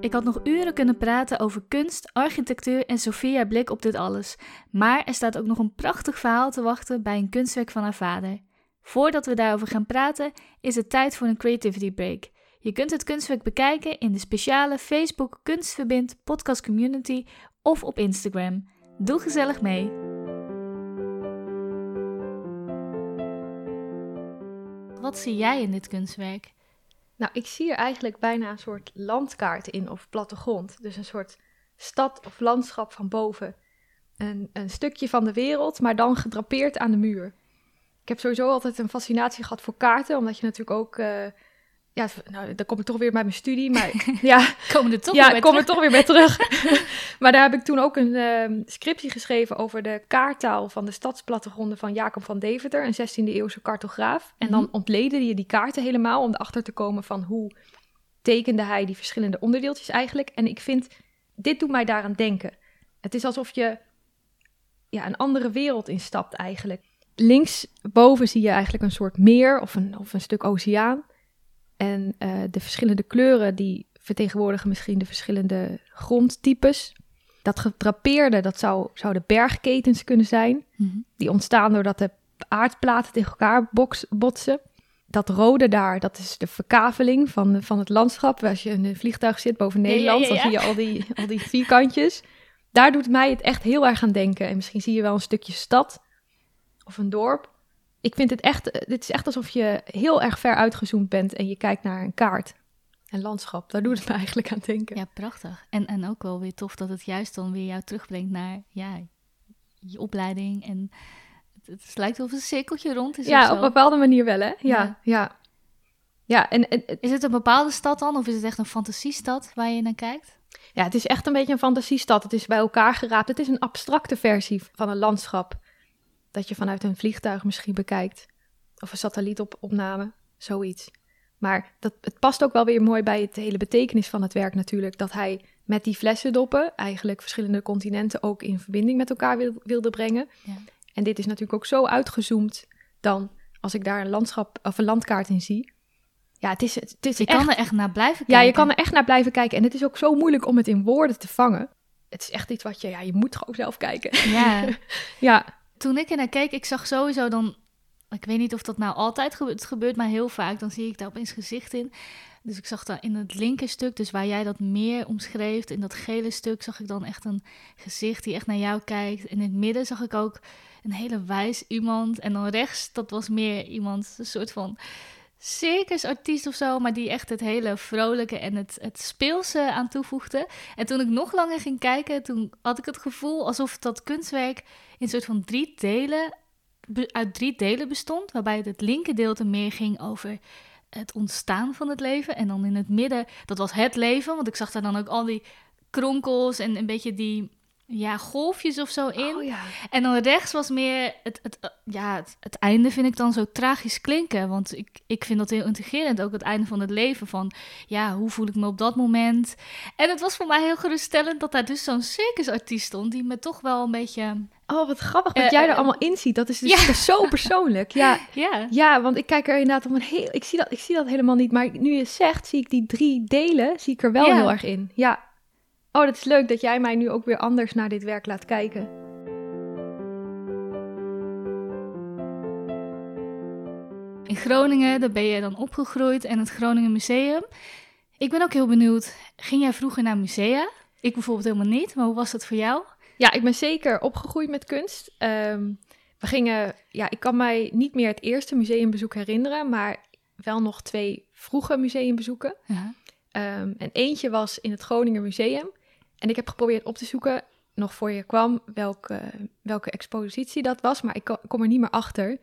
Ik had nog uren kunnen praten over kunst, architectuur en Sophia blik op dit alles. Maar er staat ook nog een prachtig verhaal te wachten bij een kunstwerk van haar vader. Voordat we daarover gaan praten, is het tijd voor een creativity break. Je kunt het kunstwerk bekijken in de speciale Facebook Kunstverbind podcast community of op Instagram. Doe gezellig mee. Wat zie jij in dit kunstwerk? Nou, ik zie er eigenlijk bijna een soort landkaart in of plattegrond. Dus een soort stad of landschap van boven. Een, een stukje van de wereld, maar dan gedrapeerd aan de muur. Ik heb sowieso altijd een fascinatie gehad voor kaarten, omdat je natuurlijk ook... eh, ja, nou, dan kom ik toch weer bij mijn studie, maar ja, Komen er toch ja, weer kom er terug? toch weer bij terug. maar daar heb ik toen ook een ehm, scriptie geschreven over de kaarttaal van de stadsplattegronden van Jacob van Deventer, een 16e eeuwse cartograaf. En dan Mhm. ontleden je die kaarten helemaal om erachter te komen van hoe tekende hij die verschillende onderdeeltjes eigenlijk. En ik vind, dit doet mij daaraan denken. Het is alsof je ja, een andere wereld instapt eigenlijk. Linksboven zie je eigenlijk een soort meer of een, of een stuk oceaan. En eh, de verschillende kleuren die vertegenwoordigen misschien de verschillende grondtypes. Dat gedrapeerde, dat zou, zouden bergketens kunnen zijn. Mhm. Die ontstaan doordat de aardplaten tegen elkaar botsen. Dat rode daar, dat is de verkaveling van, van het landschap. Als je in een vliegtuig zit boven ja, Nederland, ja, ja. dan zie je al die, al die vierkantjes. Daar doet mij het echt heel erg aan denken. En misschien zie je wel een stukje stad of een dorp. Ik vind het echt, dit is echt alsof je heel erg ver uitgezoomd bent en je kijkt naar een kaart. Een landschap, daar doet het me eigenlijk aan denken. Ja, prachtig. En, en ook wel weer tof dat het juist dan weer jou terugbrengt naar ja, je opleiding. En het, het lijkt of een cirkeltje rond is. of Ja, zo. op een bepaalde manier wel, hè? Ja, Ja. ja. Ja, en, en Is het een bepaalde stad dan? Of is het echt een fantasiestad waar je naar kijkt? ja, het is echt een beetje een fantasiestad. Het is bij elkaar geraapt. Het is een abstracte versie van een landschap. Dat je vanuit een vliegtuig misschien bekijkt. Of een satellietopname, zoiets. Maar dat, het past ook wel weer mooi bij het hele betekenis van het werk natuurlijk. Dat hij met die flessendoppen eigenlijk verschillende continenten ook in verbinding met elkaar wil- wilde brengen. Ja. En dit is natuurlijk ook zo uitgezoomd dan als ik daar een landschap of een landkaart in zie. Ja, het is, het is Je echt kan er echt naar blijven kijken. ja, je kan er echt naar blijven kijken. En het is ook zo moeilijk om het in woorden te vangen. Het is echt iets wat je, ja, je moet gewoon zelf kijken. Ja, Ja, toen ik er naar keek, ik zag sowieso dan... Ik weet niet of dat nou altijd gebeurt. Gebeurt maar heel vaak. Dan zie ik daar opeens gezicht in. Dus ik zag daar in het linker stuk, dus waar jij dat meer omschreef... in dat gele stuk zag ik dan echt een gezicht die echt naar jou kijkt. In het midden zag ik ook een hele wijs iemand. En dan rechts, dat was meer iemand, een soort van circusartiest of zo... maar die echt het hele vrolijke en het, het speelse aan toevoegde. En toen ik nog langer ging kijken, toen had ik het gevoel alsof dat kunstwerk in een soort van drie delen, uit drie delen bestond. Waarbij het, het linker gedeelte meer ging over het ontstaan van het leven. En dan in het midden, dat was het leven. Want ik zag daar dan ook al die kronkels en een beetje die ja, golfjes of zo in. Oh ja. En dan rechts was meer het, het, eh, ja, het, het einde vind ik dan zo tragisch klinken. Want ik, ik vind dat heel integrerend, ook het einde van het leven. Van ja, hoe voel ik me op dat moment? En het was voor mij heel geruststellend dat daar dus zo'n circusartiest stond... die me toch wel een beetje... Oh, wat grappig dat Eh, jij er eh, allemaal in ziet. Dat is dus ja. zo persoonlijk. Ja, Ja, ja, want ik kijk er inderdaad op een heel... Ik zie, dat, ik zie dat helemaal niet. Maar nu je zegt, zie ik die drie delen, zie ik er wel Ja. heel erg in. Ja. Oh, dat is leuk dat jij mij nu ook weer anders naar dit werk laat kijken. in Groningen, daar ben je dan opgegroeid en het Groningen Museum. Ik ben ook heel benieuwd, ging jij vroeger naar musea? Ik bijvoorbeeld helemaal niet, maar hoe was dat voor jou? Ja, ik ben zeker opgegroeid met kunst. Ehm, we gingen, ja, ik kan mij niet meer het eerste museumbezoek herinneren, maar wel nog twee vroege museumbezoeken. Ja. Ehm, en eentje was in het Groninger Museum. En ik heb geprobeerd op te zoeken nog voor je kwam welke, welke expositie dat was, maar ik ko- kom er niet meer achter.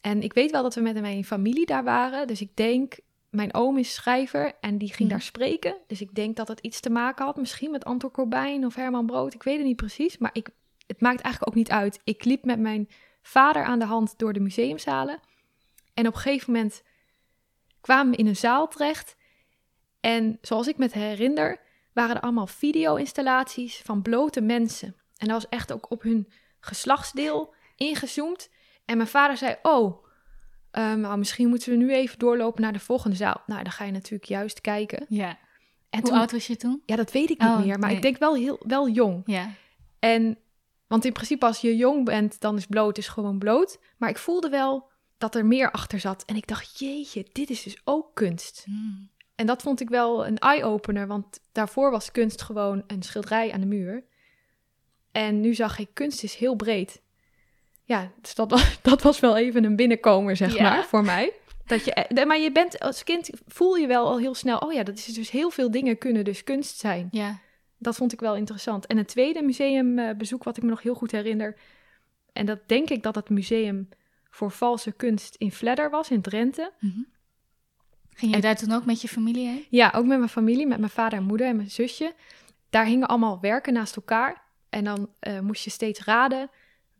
En ik weet wel dat we met mijn familie daar waren, dus ik denk, mijn oom is schrijver en die ging Mhm. daar spreken. Dus ik denk dat het iets te maken had, misschien met Anton Corbijn of Herman Brood, ik weet het niet precies, maar ik, het maakt eigenlijk ook niet uit. Ik liep met mijn vader aan de hand door de museumzalen en op een gegeven moment kwamen we in een zaal terecht en zoals ik me herinner, waren er allemaal video-installaties van blote mensen. En dat was echt ook op hun geslachtsdeel ingezoomd. En mijn vader zei, oh, ehm, nou, misschien moeten we nu even doorlopen naar de volgende zaal. Nou, dan ga je natuurlijk juist kijken. Ja. En Hoe toen, oud was je toen? Ja, dat weet ik niet Oh, meer, maar nee. ik denk wel heel wel jong. Ja. En, want in principe als je jong bent, dan is bloot is gewoon bloot. Maar ik voelde wel dat er meer achter zat. En ik dacht, jeetje, dit is dus ook kunst. Hmm. En dat vond ik wel een eye-opener, want daarvoor was kunst gewoon een schilderij aan de muur. En nu zag ik, kunst is heel breed. Ja, dus dat was, dat was wel even een binnenkomer, zeg Ja. maar, voor mij. Dat je, eh, maar je bent als kind, voel je wel al heel snel, oh ja, dat is dus heel veel dingen kunnen dus kunst zijn. Ja. Dat vond ik wel interessant. En het tweede museumbezoek wat ik me nog heel goed herinner, en dat denk ik dat het museum voor valse kunst in Vledder was, in Drenthe. Mhm. Ging je En- daar toen ook met je familie heen? Ja, ook met mijn familie, met mijn vader en moeder en mijn zusje. Daar hingen allemaal werken naast elkaar. En dan eh, moest je steeds raden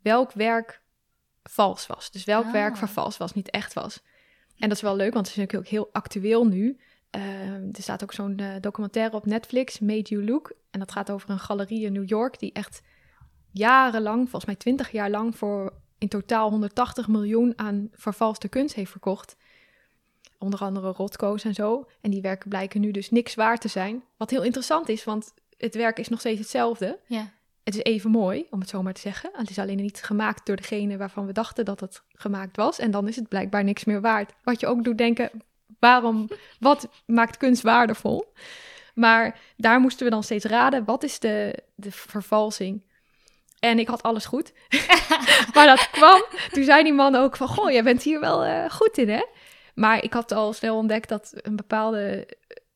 welk werk vals was. Dus welk Ah. werk vervals was, niet echt was. En dat is wel leuk, want het is natuurlijk ook heel actueel nu. Eh, er staat ook zo'n eh, documentaire op Netflix, Made You Look. En dat gaat over een galerie in New York die echt jarenlang, volgens mij 20 jaar lang, voor in totaal 180 miljoen aan vervalste kunst heeft verkocht. Onder andere Rotko's en zo. En die werken blijken nu dus niks waard te zijn. Wat heel interessant is, want het werk is nog steeds hetzelfde. Ja. Het is even mooi, om het zo maar te zeggen. Het is alleen niet gemaakt door degene waarvan we dachten dat het gemaakt was. En dan is het blijkbaar niks meer waard. Wat je ook doet denken, waarom, wat maakt kunst waardevol? Maar daar moesten we dan steeds raden, wat is de, de vervalsing? En ik had alles goed. maar dat kwam, toen zei die man ook van, goh, jij bent hier wel eh, goed in, hè? Maar ik had al snel ontdekt dat een bepaalde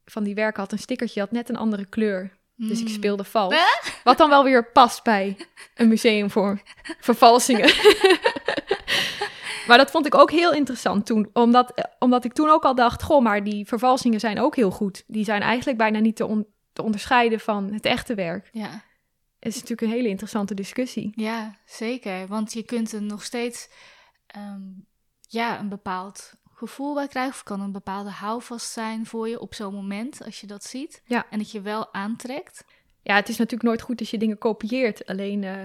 van die werken had een stickertje, had net een andere kleur. Dus ik Hmm. speelde vals. Wat dan wel weer past bij een museum voor vervalsingen. maar dat vond ik ook heel interessant toen. Omdat, eh, omdat ik toen ook al dacht: goh, maar die vervalsingen zijn ook heel goed. Die zijn eigenlijk bijna niet te, on- te onderscheiden van het echte werk. Ja. Het is natuurlijk een hele interessante discussie. ja, zeker. Want je kunt er nog steeds ehm, ja, een bepaald gevoel bij krijgen. Of kan een bepaalde houvast zijn voor je op zo'n moment als je dat ziet. Ja. En dat je wel aantrekt. Ja, het is natuurlijk nooit goed als je dingen kopieert. Alleen eh,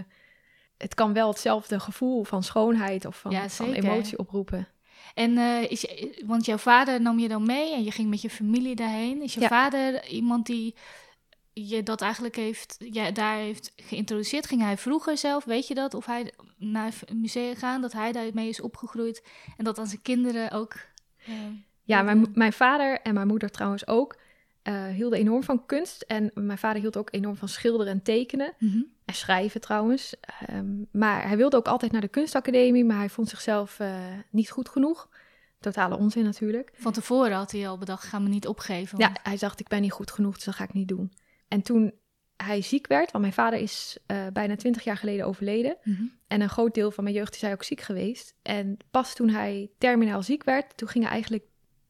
het kan wel hetzelfde gevoel van schoonheid of van, Ja, van emotie oproepen. En eh, is je, want jouw vader nam je dan mee en je ging met je familie daarheen. Is je Ja. vader iemand die je dat eigenlijk heeft, ja, daar heeft geïntroduceerd? Ging hij vroeger zelf, weet je dat? Of hij naar een museum gaan, dat hij daarmee is opgegroeid en dat aan zijn kinderen ook. eh, Ja, mijn, mijn vader en mijn moeder trouwens ook eh, hielden enorm van kunst. En mijn vader hield ook enorm van schilderen en tekenen. mhm. En schrijven trouwens. Ehm, maar hij wilde ook altijd naar de kunstacademie, maar hij vond zichzelf eh, niet goed genoeg. Totale onzin natuurlijk. Van tevoren had hij al bedacht, ga me niet opgeven. Ja, hij dacht, ik ben niet goed genoeg, dus dat ga ik niet doen. En toen hij ziek werd, want mijn vader is eh, bijna twintig jaar geleden overleden. Mhm. En een groot deel van mijn jeugd is hij ook ziek geweest. En pas toen hij terminaal ziek werd, toen ging hij eigenlijk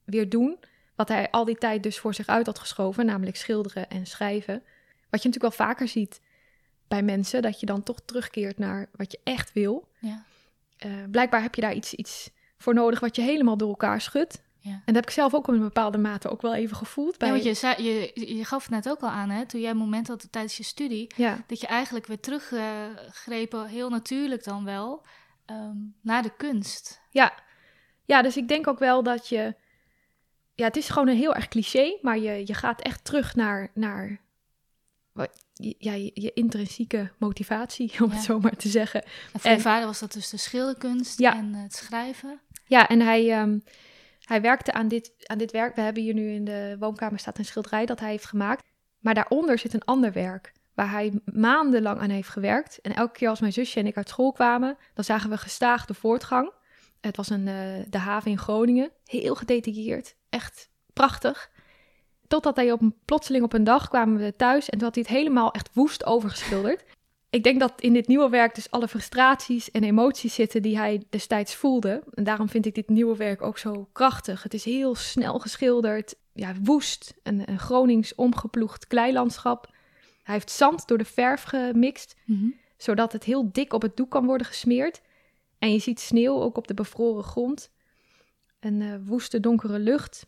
weer doen wat hij al die tijd dus voor zich uit had geschoven, namelijk schilderen en schrijven. Wat je natuurlijk wel vaker ziet bij mensen, dat je dan toch terugkeert naar wat je echt wil. Ja. Eh, blijkbaar heb je daar iets, iets voor nodig wat je helemaal door elkaar schudt. Ja. En dat heb ik zelf ook op een bepaalde mate ook wel even gevoeld. Bij... Ja, want je, zei, je, je gaf het net ook al aan, hè, toen jij een moment had tijdens je studie, ja, dat je eigenlijk weer teruggrepen, heel natuurlijk dan wel, ehm, naar de kunst. Ja. ja, dus ik denk ook wel dat je... Ja, het is gewoon een heel erg cliché, maar je, je gaat echt terug naar, naar ja, je, je intrinsieke motivatie, om Ja. het zo maar te zeggen. En voor En- je vader was dat dus de schilderkunst Ja. en het schrijven. Ja, en hij, ehm, hij werkte aan dit, aan dit werk. We hebben hier nu in de woonkamer staat een schilderij dat hij heeft gemaakt. Maar daaronder zit een ander werk, waar hij maandenlang aan heeft gewerkt. En elke keer als mijn zusje en ik uit school kwamen, dan zagen we gestaag de voortgang. Het was een, eh, de haven in Groningen, heel gedetailleerd, echt prachtig. Totdat hij op een, plotseling op een dag kwamen we thuis en toen had hij het helemaal echt woest overgeschilderd. Ik denk dat in dit nieuwe werk dus alle frustraties en emoties zitten die hij destijds voelde. En daarom vind ik dit nieuwe werk ook zo krachtig. Het is heel snel geschilderd, ja, woest, een, een Gronings omgeploegd kleilandschap. Hij heeft zand door de verf gemixt, Mhm. zodat het heel dik op het doek kan worden gesmeerd. En je ziet sneeuw ook op de bevroren grond. Een eh, woeste donkere lucht.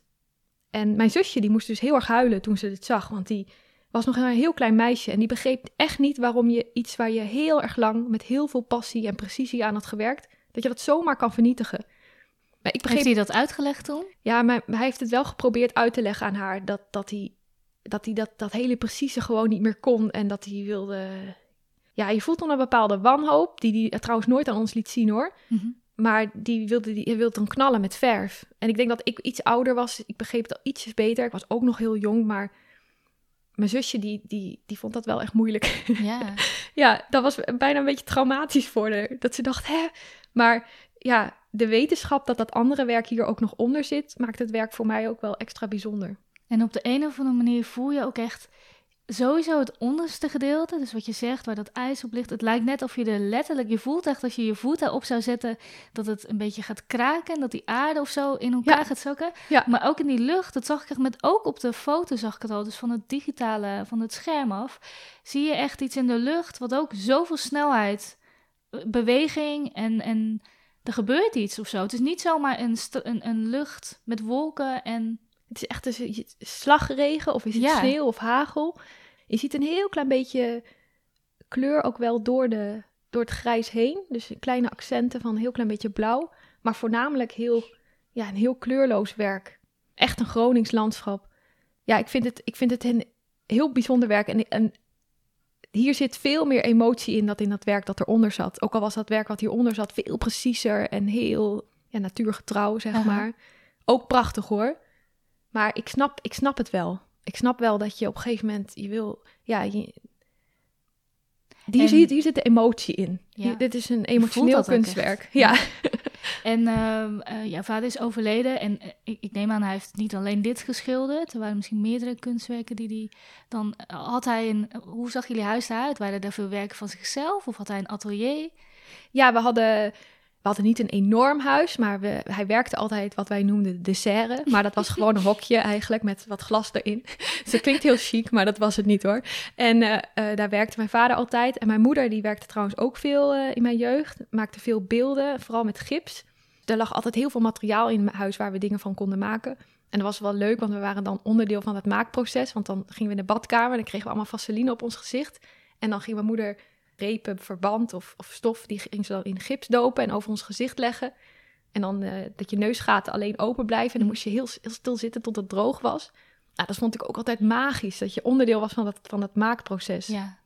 En mijn zusje die moest dus heel erg huilen toen ze dit zag, want die was nog een heel klein meisje en die begreep echt niet waarom je iets waar je heel erg lang met heel veel passie en precisie aan had gewerkt, dat je dat zomaar kan vernietigen. Maar ik begreep, Heeft hij dat uitgelegd toen? ja, maar hij heeft het wel geprobeerd uit te leggen aan haar dat, dat hij, dat, hij dat, dat hele precieze gewoon niet meer kon en dat hij wilde. Ja, je voelt dan een bepaalde wanhoop, die hij trouwens nooit aan ons liet zien hoor. Mhm. Maar die wilde, die wilde dan knallen met verf. En ik denk dat ik iets ouder was. Ik begreep het al ietsjes beter. Ik was ook nog heel jong, maar mijn zusje die, die, die vond dat wel echt moeilijk. Ja. ja, dat was bijna een beetje traumatisch voor haar. Dat ze dacht, hè? Maar ja, de wetenschap dat dat andere werk hier ook nog onder zit... maakt het werk voor mij ook wel extra bijzonder. En op de een of andere manier voel je ook echt sowieso het onderste gedeelte, dus wat je zegt, waar dat ijs op ligt. Het lijkt net of je er letterlijk, je voelt echt als je je voet daarop zou zetten, dat het een beetje gaat kraken en dat die aarde of zo in elkaar Ja. gaat zakken. Ja. Maar ook in die lucht, dat zag ik echt met, ook op de foto zag ik het al, dus van het digitale, van het scherm af, zie je echt iets in de lucht wat ook zoveel snelheid, eh, beweging en, en er gebeurt iets of zo. Het is niet zomaar een, een, een lucht met wolken en Het is echt dus je- slagregen of is het Ja. sneeuw of hagel. Je ziet een heel klein beetje kleur ook wel door, de, door het grijs heen. Dus kleine accenten van een heel klein beetje blauw. Maar voornamelijk heel, ja, een heel kleurloos werk. Echt een Gronings landschap. Ja, ik vind het, ik vind het een heel bijzonder werk. En, en hier zit veel meer emotie in dan in dat werk dat eronder zat. Ook al was dat werk wat hieronder zat veel preciezer en heel ja, natuurgetrouw, zeg Aha. maar. Ook prachtig hoor. Maar ik snap, ik snap het wel. Ik snap wel dat je op een gegeven moment, je wil, ja, je, En- zit, hier zit de emotie in. Ja. Hier- dit is een emotioneel kunstwerk. Ja. En ehm eh, jouw vader is overleden en eh, ik, ik neem aan hij heeft niet alleen dit geschilderd. Er waren misschien meerdere kunstwerken die hij dan... eh, Had hij een... Hoe zag jullie huis eruit? Waren er veel werken van zichzelf of had hij een atelier? ja, we hadden, we hadden niet een enorm huis, maar we, hij werkte altijd wat wij noemden de serre. Maar dat was gewoon een hokje eigenlijk met wat glas erin. Dus het klinkt heel chic, maar dat was het niet hoor. En eh, eh, daar werkte mijn vader altijd. En mijn moeder die werkte trouwens ook veel eh, in mijn jeugd. Maakte veel beelden, vooral met gips. Er lag altijd heel veel materiaal in mijn huis waar we dingen van konden maken. En dat was wel leuk, want we waren dan onderdeel van het maakproces. Want dan gingen we in de badkamer en dan kregen we allemaal vaseline op ons gezicht. En dan ging mijn moeder repen, verband of, of stof, die ging ze dan in gips dopen en over ons gezicht leggen. En dan eh, dat je neusgaten alleen open blijven. En dan moest je heel, heel stil zitten tot het droog was. Nou, dat vond ik ook altijd magisch, dat je onderdeel was van dat, van dat maakproces. Ja.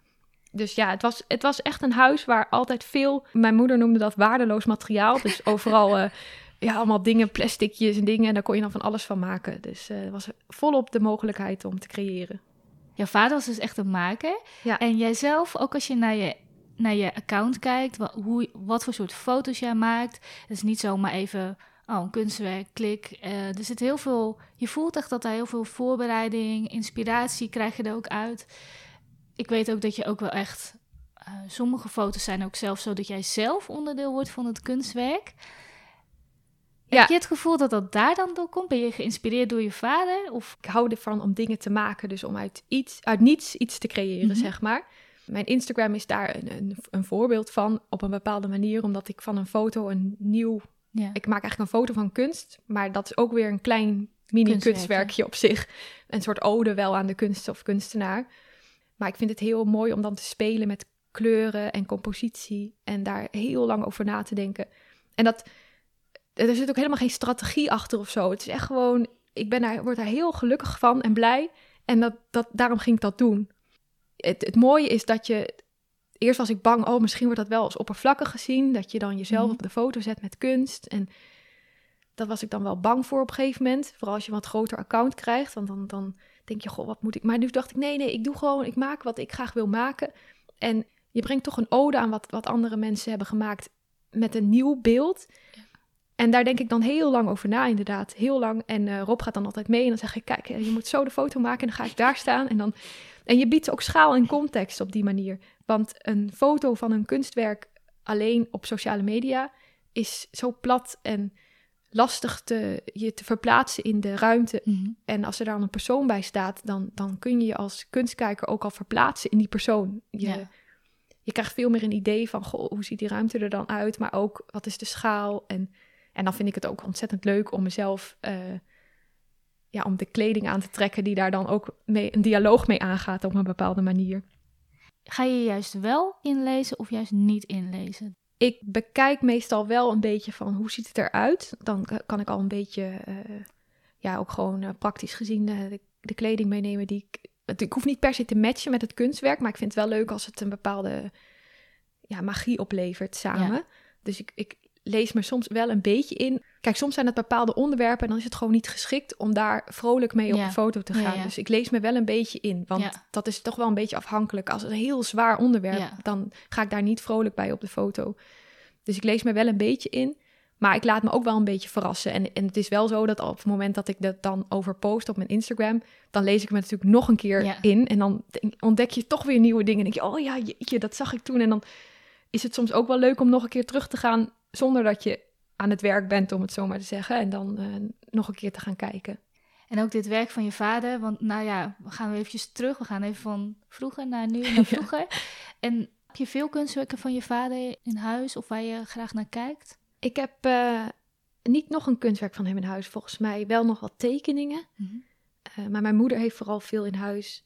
Dus ja, het was, het was echt een huis waar altijd veel... Mijn moeder noemde dat waardeloos materiaal. Dus overal eh, ja, allemaal dingen, plasticjes en dingen. En daar kon je dan van alles van maken. Dus eh, was volop de mogelijkheid om te creëren. Jouw vader was dus echt een maker. Ja. En jijzelf, ook als je naar je, naar je account kijkt, wat, hoe, wat voor soort foto's jij maakt. Het is niet zomaar even, oh, een kunstwerk, klik. Eh, er zit heel veel, je voelt echt dat er heel veel voorbereiding, inspiratie krijg je er ook uit. Ik weet ook dat je ook wel echt, eh, sommige foto's zijn ook zelfs zo dat jij zelf onderdeel wordt van het kunstwerk. Ja. Heb je het gevoel dat dat daar dan door komt? Ben je geïnspireerd door je vader? Of Ik hou ervan om dingen te maken. Dus om uit, iets, uit niets iets te creëren, Mhm. zeg maar. Mijn Instagram is daar een, een, een voorbeeld van. Op een bepaalde manier. Omdat ik van een foto een nieuw... ja. Ik maak eigenlijk een foto van kunst. Maar dat is ook weer een klein mini-kunstwerkje op zich. Een soort ode wel aan de kunst of kunstenaar. Maar ik vind het heel mooi om dan te spelen met kleuren en compositie. En daar heel lang over na te denken. En dat... Er zit ook helemaal geen strategie achter of zo. Het is echt gewoon... Ik ben daar, word daar heel gelukkig van en blij. En dat, dat, daarom ging ik dat doen. Het, het mooie is dat je... Eerst was ik bang, oh, misschien wordt dat wel als oppervlakkig gezien. Dat je dan jezelf Mhm. op de foto zet met kunst. En dat was ik dan wel bang voor op een gegeven moment. Vooral als je een wat groter account krijgt. Want dan, dan denk je, goh, wat moet ik... Maar nu dacht ik, nee, nee, ik doe gewoon... Ik maak wat ik graag wil maken. En je brengt toch een ode aan wat, wat andere mensen hebben gemaakt... met een nieuw beeld. En daar denk ik dan heel lang over na, inderdaad. Heel lang. En eh, Rob gaat dan altijd mee. En dan zeg ik, kijk, eh, je moet zo de foto maken. En dan ga ik daar staan. En dan En je biedt ook schaal en context op die manier. Want een foto van een kunstwerk alleen op sociale media is zo plat en lastig te, je te verplaatsen in de ruimte. Mhm. En als er dan een persoon bij staat, dan, dan kun je je als kunstkijker ook al verplaatsen in die persoon. Je, Ja. je krijgt veel meer een idee van, goh, hoe ziet die ruimte er dan uit? Maar ook, wat is de schaal? En, en dan vind ik het ook ontzettend leuk om mezelf, eh, ja, om de kleding aan te trekken die daar dan ook mee, een dialoog mee aangaat op een bepaalde manier. Ga je juist wel inlezen of juist niet inlezen? Ik bekijk meestal wel een beetje van hoe ziet het eruit. Dan kan ik al een beetje, eh, ja, ook gewoon eh, praktisch gezien de, de kleding meenemen die ik. het- Ik hoef niet per se te matchen met het kunstwerk, maar ik vind het wel leuk als het een bepaalde ja, magie oplevert samen. Ja. Dus ik, ik lees me soms wel een beetje in. Kijk, soms zijn het bepaalde onderwerpen en dan is het gewoon niet geschikt om daar vrolijk mee op Ja. de foto te gaan. ja. Dus ik lees me wel een beetje in, want dat is toch wel een beetje afhankelijk. Als het een heel zwaar onderwerp, dan ga ik daar niet vrolijk bij op de foto. Dus ik lees me wel een beetje in. Maar ik laat me ook wel een beetje verrassen. En, en het is wel zo dat op het moment dat ik dat dan over post op mijn Instagram, dan lees ik me natuurlijk nog een keer in. En dan ontdek je toch weer nieuwe dingen. En denk je, oh ja, jeetje, dat zag ik toen. En dan is het soms ook wel leuk om nog een keer terug te gaan zonder dat je aan het werk bent, om het zo maar te zeggen. En dan eh, nog een keer te gaan kijken. En ook dit werk van je vader, want nou ja, we gaan eventjes terug. We gaan even van vroeger naar nu, naar vroeger. En heb je veel kunstwerken van je vader in huis of waar je graag naar kijkt? Ik heb eh, niet nog een kunstwerk van hem in huis. Volgens mij wel nog wat tekeningen. Eh, maar mijn moeder heeft vooral veel in huis.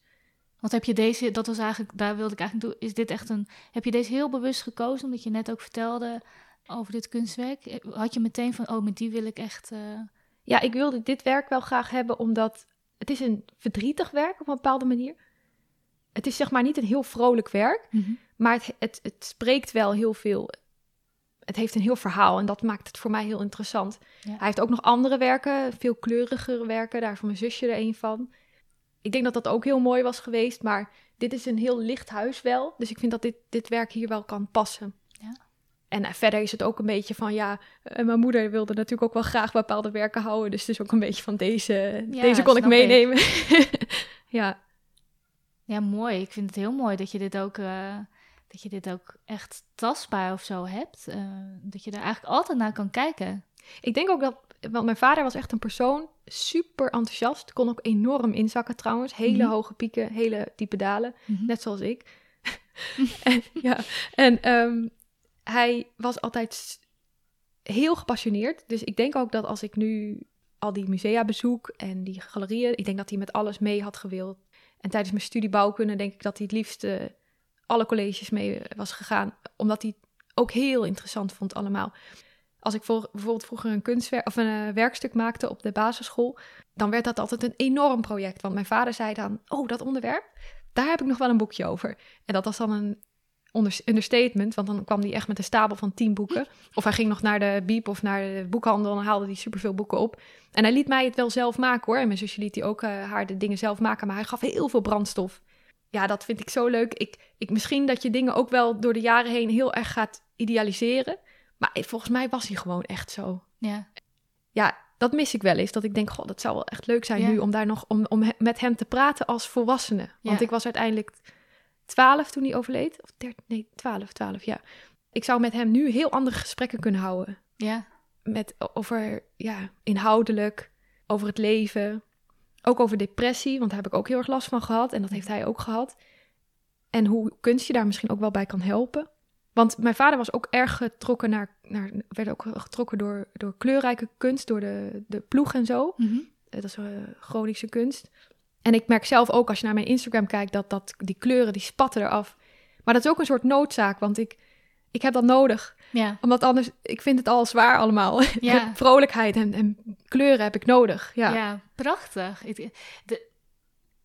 Want heb je deze, dat was eigenlijk, daar wilde ik eigenlijk doen, is dit echt een, heb je deze heel bewust gekozen, omdat je net ook vertelde over dit kunstwerk? Had je meteen van, oh, met die wil ik echt, eh, Ja, ik wilde dit werk wel graag hebben, omdat het is een verdrietig werk op een bepaalde manier. Het is zeg maar niet een heel vrolijk werk, maar het, het, het spreekt wel heel veel. Het heeft een heel verhaal en dat maakt het voor mij heel interessant. Ja. Hij heeft ook nog andere werken, veel kleurigere werken. Daar is mijn zusje er een van. Ik denk dat dat ook heel mooi was geweest, maar dit is een heel licht huis wel. Dus ik vind dat dit, dit werk hier wel kan passen. En verder is het ook een beetje van, ja, eh, mijn moeder wilde natuurlijk ook wel graag bepaalde werken houden. Dus het is ook een beetje van deze, Ja, deze kon ik meenemen. ja. Ja, mooi. Ik vind het heel mooi dat je dit ook, eh, dat je dit ook echt tastbaar of zo hebt. Eh, dat je daar eigenlijk altijd naar kan kijken. Ik denk ook dat, want mijn vader was echt een persoon, super enthousiast. Kon ook enorm inzakken trouwens. Hele Mhm. hoge pieken, hele diepe dalen. Net zoals ik. en, ja, en ehm, hij was altijd heel gepassioneerd. Dus ik denk ook dat als ik nu al die musea bezoek en die galerieën, ik denk dat hij met alles mee had gewild. En tijdens mijn studie bouwkunde denk ik dat hij het liefst eh, alle colleges mee eh, was gegaan, omdat hij ook heel interessant vond allemaal. Als ik voor, bijvoorbeeld vroeger een kunstwerk of een eh, werkstuk maakte op de basisschool, dan werd dat altijd een enorm project. Want mijn vader zei dan: Oh, dat onderwerp, daar heb ik nog wel een boekje over. En dat was dan een understatement, want dan kwam hij echt met een stapel van tien boeken. Of hij ging nog naar de biep of naar de boekhandel en dan haalde hij superveel boeken op. En hij liet mij het wel zelf maken hoor. En mijn zusje liet hij ook eh, haar de dingen zelf maken, maar hij gaf heel veel brandstof. Ja, dat vind ik zo leuk. Ik, ik, misschien dat je dingen ook wel door de jaren heen heel erg gaat idealiseren. Maar volgens mij was hij gewoon echt zo. Ja, Ja, dat mis ik wel eens. Dat ik denk, goh, dat zou wel echt leuk zijn Ja. nu om daar nog om, om met hem te praten als volwassene. Want Ja. ik was uiteindelijk 12 toen hij overleed. Of 13, nee, 12, 12, ja. Ik zou met hem nu heel andere gesprekken kunnen houden. ja, Met, over, ja, inhoudelijk, over het leven. Ook over depressie, want daar heb ik ook heel erg last van gehad. En dat heeft hij ook gehad. En hoe kunst je daar misschien ook wel bij kan helpen. Want mijn vader was ook erg getrokken naar, naar werd ook getrokken door, door kleurrijke kunst, door de, de ploeg en zo. Mhm. Eh, Dat is uh, Groningse kunst. En ik merk zelf ook als je naar mijn Instagram kijkt, dat, dat die kleuren die spatten eraf. Maar dat is ook een soort noodzaak, want ik, ik heb dat nodig. ja, Omdat anders, ik vind het al zwaar allemaal. Ja. Vrolijkheid en, en kleuren heb ik nodig. Ja. ja. prachtig. Ik, de,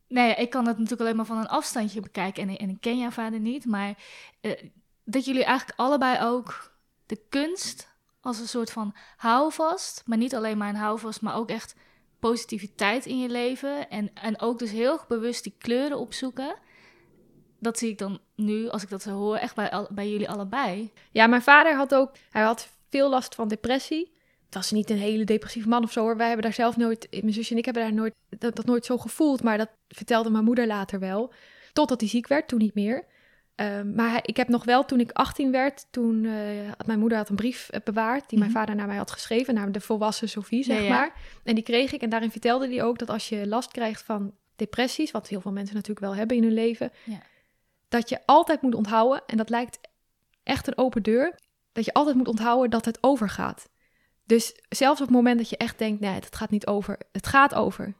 nee, ja, ik kan het natuurlijk alleen maar van een afstandje bekijken en, en ik ken jouw vader niet, maar eh, dat jullie eigenlijk allebei ook de kunst als een soort van houvast, maar niet alleen maar een houvast, maar ook echt positiviteit in je leven en, en ook dus heel bewust die kleuren opzoeken. Dat zie ik dan nu, als ik dat zo hoor, echt bij, al, bij jullie allebei. ja, mijn vader had ook, hij had veel last van depressie. Het was niet een hele depressieve man of zo hoor. Wij hebben daar zelf nooit, mijn zusje en ik hebben daar nooit, dat, dat nooit zo gevoeld. Maar dat vertelde mijn moeder later wel. Totdat hij ziek werd, toen niet meer. Ehm, maar ik heb nog wel, toen ik 18 werd, toen eh, had mijn moeder had een brief eh, bewaard die mijn Mhm. vader naar mij had geschreven, naar de volwassen Sophie, zeg Ja, ja. maar. En die kreeg ik en daarin vertelde hij ook dat als je last krijgt van depressies, wat heel veel mensen natuurlijk wel hebben in hun leven, Ja. dat je altijd moet onthouden, en dat lijkt echt een open deur, dat je altijd moet onthouden dat het overgaat. Dus zelfs op het moment dat je echt denkt, nee, het gaat niet over, het gaat over.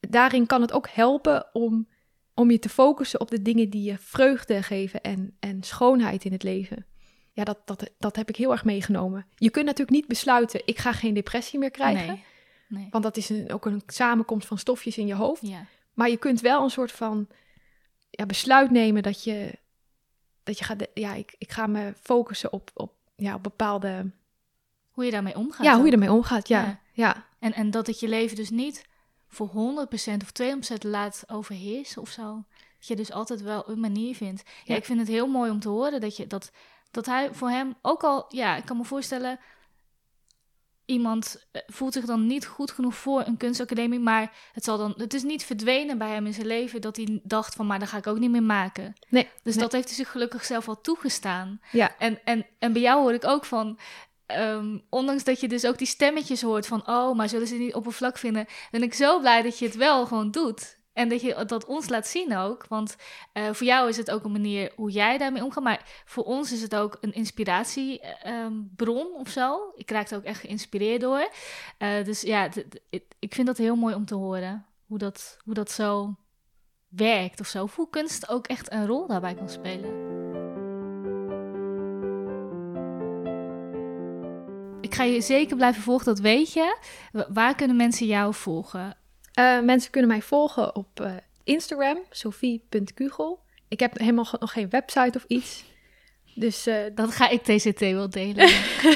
Daarin kan het ook helpen om, om je te focussen op de dingen die je vreugde geven en, en schoonheid in het leven. Ja, dat, dat, dat heb ik heel erg meegenomen. Je kunt natuurlijk niet besluiten, ik ga geen depressie meer krijgen. Nee. nee. Want dat is een, ook een samenkomst van stofjes in je hoofd. Ja. Maar je kunt wel een soort van ja, besluit nemen dat je, dat je gaat, ja, ik, ik ga me focussen op, op, ja, op bepaalde, Hoe je daarmee omgaat. ja, hoe je ook. ermee omgaat. Ja, Ja. ja. En, en dat het je leven dus niet voor 100% of 200% laat overheersen of zo. Dat je dus altijd wel een manier vindt. Ja, Ja. ik vind het heel mooi om te horen dat, je, dat, dat hij voor hem ook al... Ja, ik kan me voorstellen... Iemand eh, voelt zich dan niet goed genoeg voor een kunstacademie, maar het, zal dan, het is niet verdwenen bij hem in zijn leven dat hij dacht van, maar dat ga ik ook niet meer maken. Nee, Dus nee. dat heeft hij zich gelukkig zelf al toegestaan. Ja. En, en, en bij jou hoor ik ook van, ehm, ondanks dat je dus ook die stemmetjes hoort van, oh, maar zullen ze het niet oppervlak vinden, ben ik zo blij dat je het wel gewoon doet. En dat je dat ons laat zien ook. Want eh, voor jou is het ook een manier hoe jij daarmee omgaat. Maar voor ons is het ook een inspiratiebron of zo. Ik raak er ook echt geïnspireerd door. Eh, dus ja, ik- vind dat heel mooi om te horen. Hoe dat, hoe dat zo werkt of zo. Hoe kunst ook echt een rol daarbij kan spelen. Ik ga je zeker blijven volgen, dat weet je. Wa- Waar kunnen mensen jou volgen? Eh, mensen kunnen mij volgen op eh, Instagram, sophie.kugel. Ik heb helemaal nog geen website of iets. Dus eh, Dat ga ik TCT wel delen.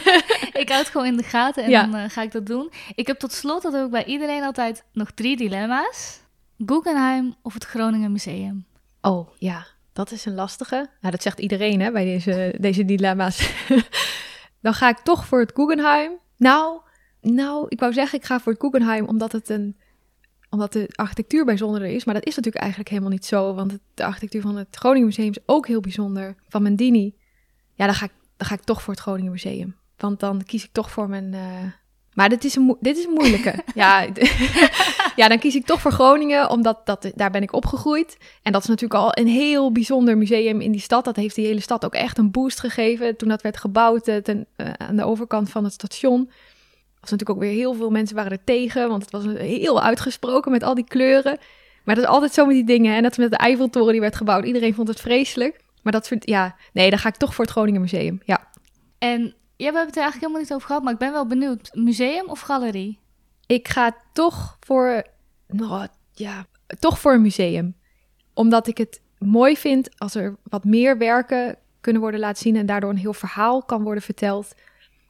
ik houd het gewoon in de gaten en Ja. dan ga ik dat doen. Ik heb tot slot, dat heb ik bij iedereen altijd, nog drie dilemma's. Guggenheim of het Groningen Museum? Oh ja, dat is een lastige. Nou, dat zegt iedereen hè, bij deze, deze dilemma's. Dan ga ik toch voor het Guggenheim. Nou, nou, ik wou zeggen, ik ga voor het Guggenheim omdat het een omdat de architectuur bijzonderder is. Maar dat is natuurlijk eigenlijk helemaal niet zo. Want de architectuur van het Groningen Museum is ook heel bijzonder. Van Mendini. Ja, dan ga ik, dan ga ik toch voor het Groningen Museum. Want dan kies ik toch voor mijn... eh, Maar dit is een, dit is een moeilijke. ja, ja, dan kies ik toch voor Groningen, omdat dat, daar ben ik opgegroeid. En dat is natuurlijk al een heel bijzonder museum in die stad. Dat heeft die hele stad ook echt een boost gegeven toen dat werd gebouwd eh, eh, aan de overkant van het station. Was natuurlijk ook weer heel veel mensen waren er tegen, want het was heel uitgesproken met al die kleuren. Maar dat is altijd zo met die dingen. En dat met de Eiffeltoren die werd gebouwd. Iedereen vond het vreselijk. Maar dat vind ja, nee, dan ga ik toch voor het Groningen Museum. Ja. En ja, we hebben het er eigenlijk helemaal niet over gehad, maar ik ben wel benieuwd. Museum of galerie? Ik ga toch voor, nou, ja, toch voor een museum. Omdat ik het mooi vind als er wat meer werken kunnen worden laten zien en daardoor een heel verhaal kan worden verteld.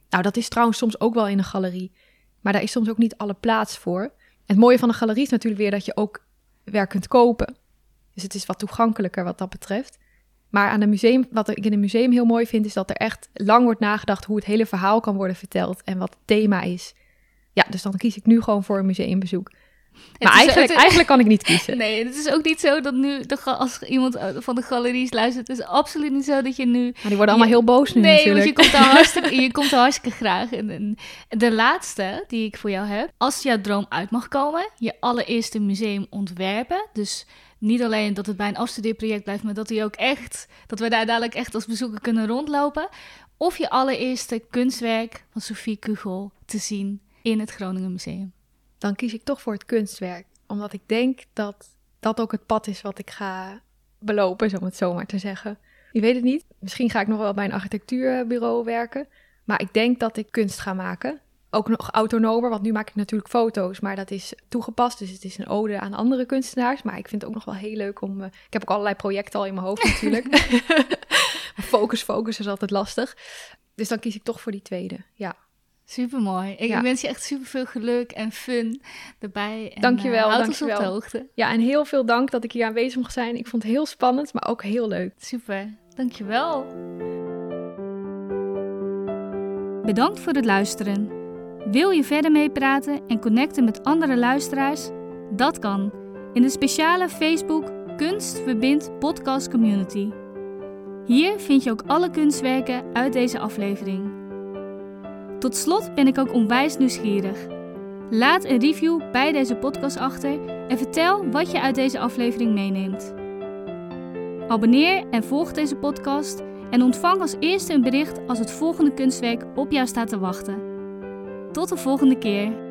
Nou, dat is trouwens soms ook wel in een galerie. Maar daar is soms ook niet alle plaats voor. Het mooie van een galerie is natuurlijk weer dat je ook werk kunt kopen. Dus het is wat toegankelijker wat dat betreft. Maar aan een museum, wat ik in een museum heel mooi vind, is dat er echt lang wordt nagedacht hoe het hele verhaal kan worden verteld en wat het thema is. Ja, dus dan kies ik nu gewoon voor een museumbezoek. Maar is- eigenlijk, eigenlijk kan ik niet kiezen. Nee, het is ook niet zo dat nu, de, als iemand van de galeries luistert, het is absoluut niet zo dat je nu... Maar die worden allemaal Je- heel boos nu nee, natuurlijk. want je komt, er hartstikke, je komt er hartstikke graag. En, en de laatste die ik voor jou heb, als jouw droom uit mag komen, je allereerste museum ontwerpen, dus niet alleen dat het bij een afstudeerproject blijft, maar dat die ook echt, dat we daar dadelijk echt als bezoeker kunnen rondlopen, of je allereerste kunstwerk van Sophie Kugel te zien in het Groningen Museum. Dan kies ik toch voor het kunstwerk. Omdat ik denk dat dat ook het pad is wat ik ga belopen, om het zo maar te zeggen. Je weet het niet. Misschien ga ik nog wel bij een architectuurbureau werken. Maar ik denk dat ik kunst ga maken. Ook nog autonomer, want nu maak ik natuurlijk foto's. Maar dat is toegepast, dus het is een ode aan andere kunstenaars. Maar ik vind het ook nog wel heel leuk om... eh, ik heb ook allerlei projecten al in mijn hoofd natuurlijk. Focus, focus is altijd lastig. Dus dan kies ik toch voor die tweede, ja. Supermooi. Ik Ja. wens je echt super veel geluk en fun erbij. En, Dankjewel, houd ons op dankjewel. de hoogte. Ja, en heel veel dank dat ik hier aanwezig mocht zijn. Ik vond het heel spannend, maar ook heel leuk. Super. Dankjewel. Bedankt voor het luisteren. Wil je verder meepraten en connecten met andere luisteraars? Dat kan in de speciale Facebook Kunst Verbindt Podcast Community. Hier vind je ook alle kunstwerken uit deze aflevering. Tot slot ben ik ook onwijs nieuwsgierig. Laat een review bij deze podcast achter en vertel wat je uit deze aflevering meeneemt. Abonneer en volg deze podcast en ontvang als eerste een bericht als het volgende kunstwerk op jou staat te wachten. Tot de volgende keer.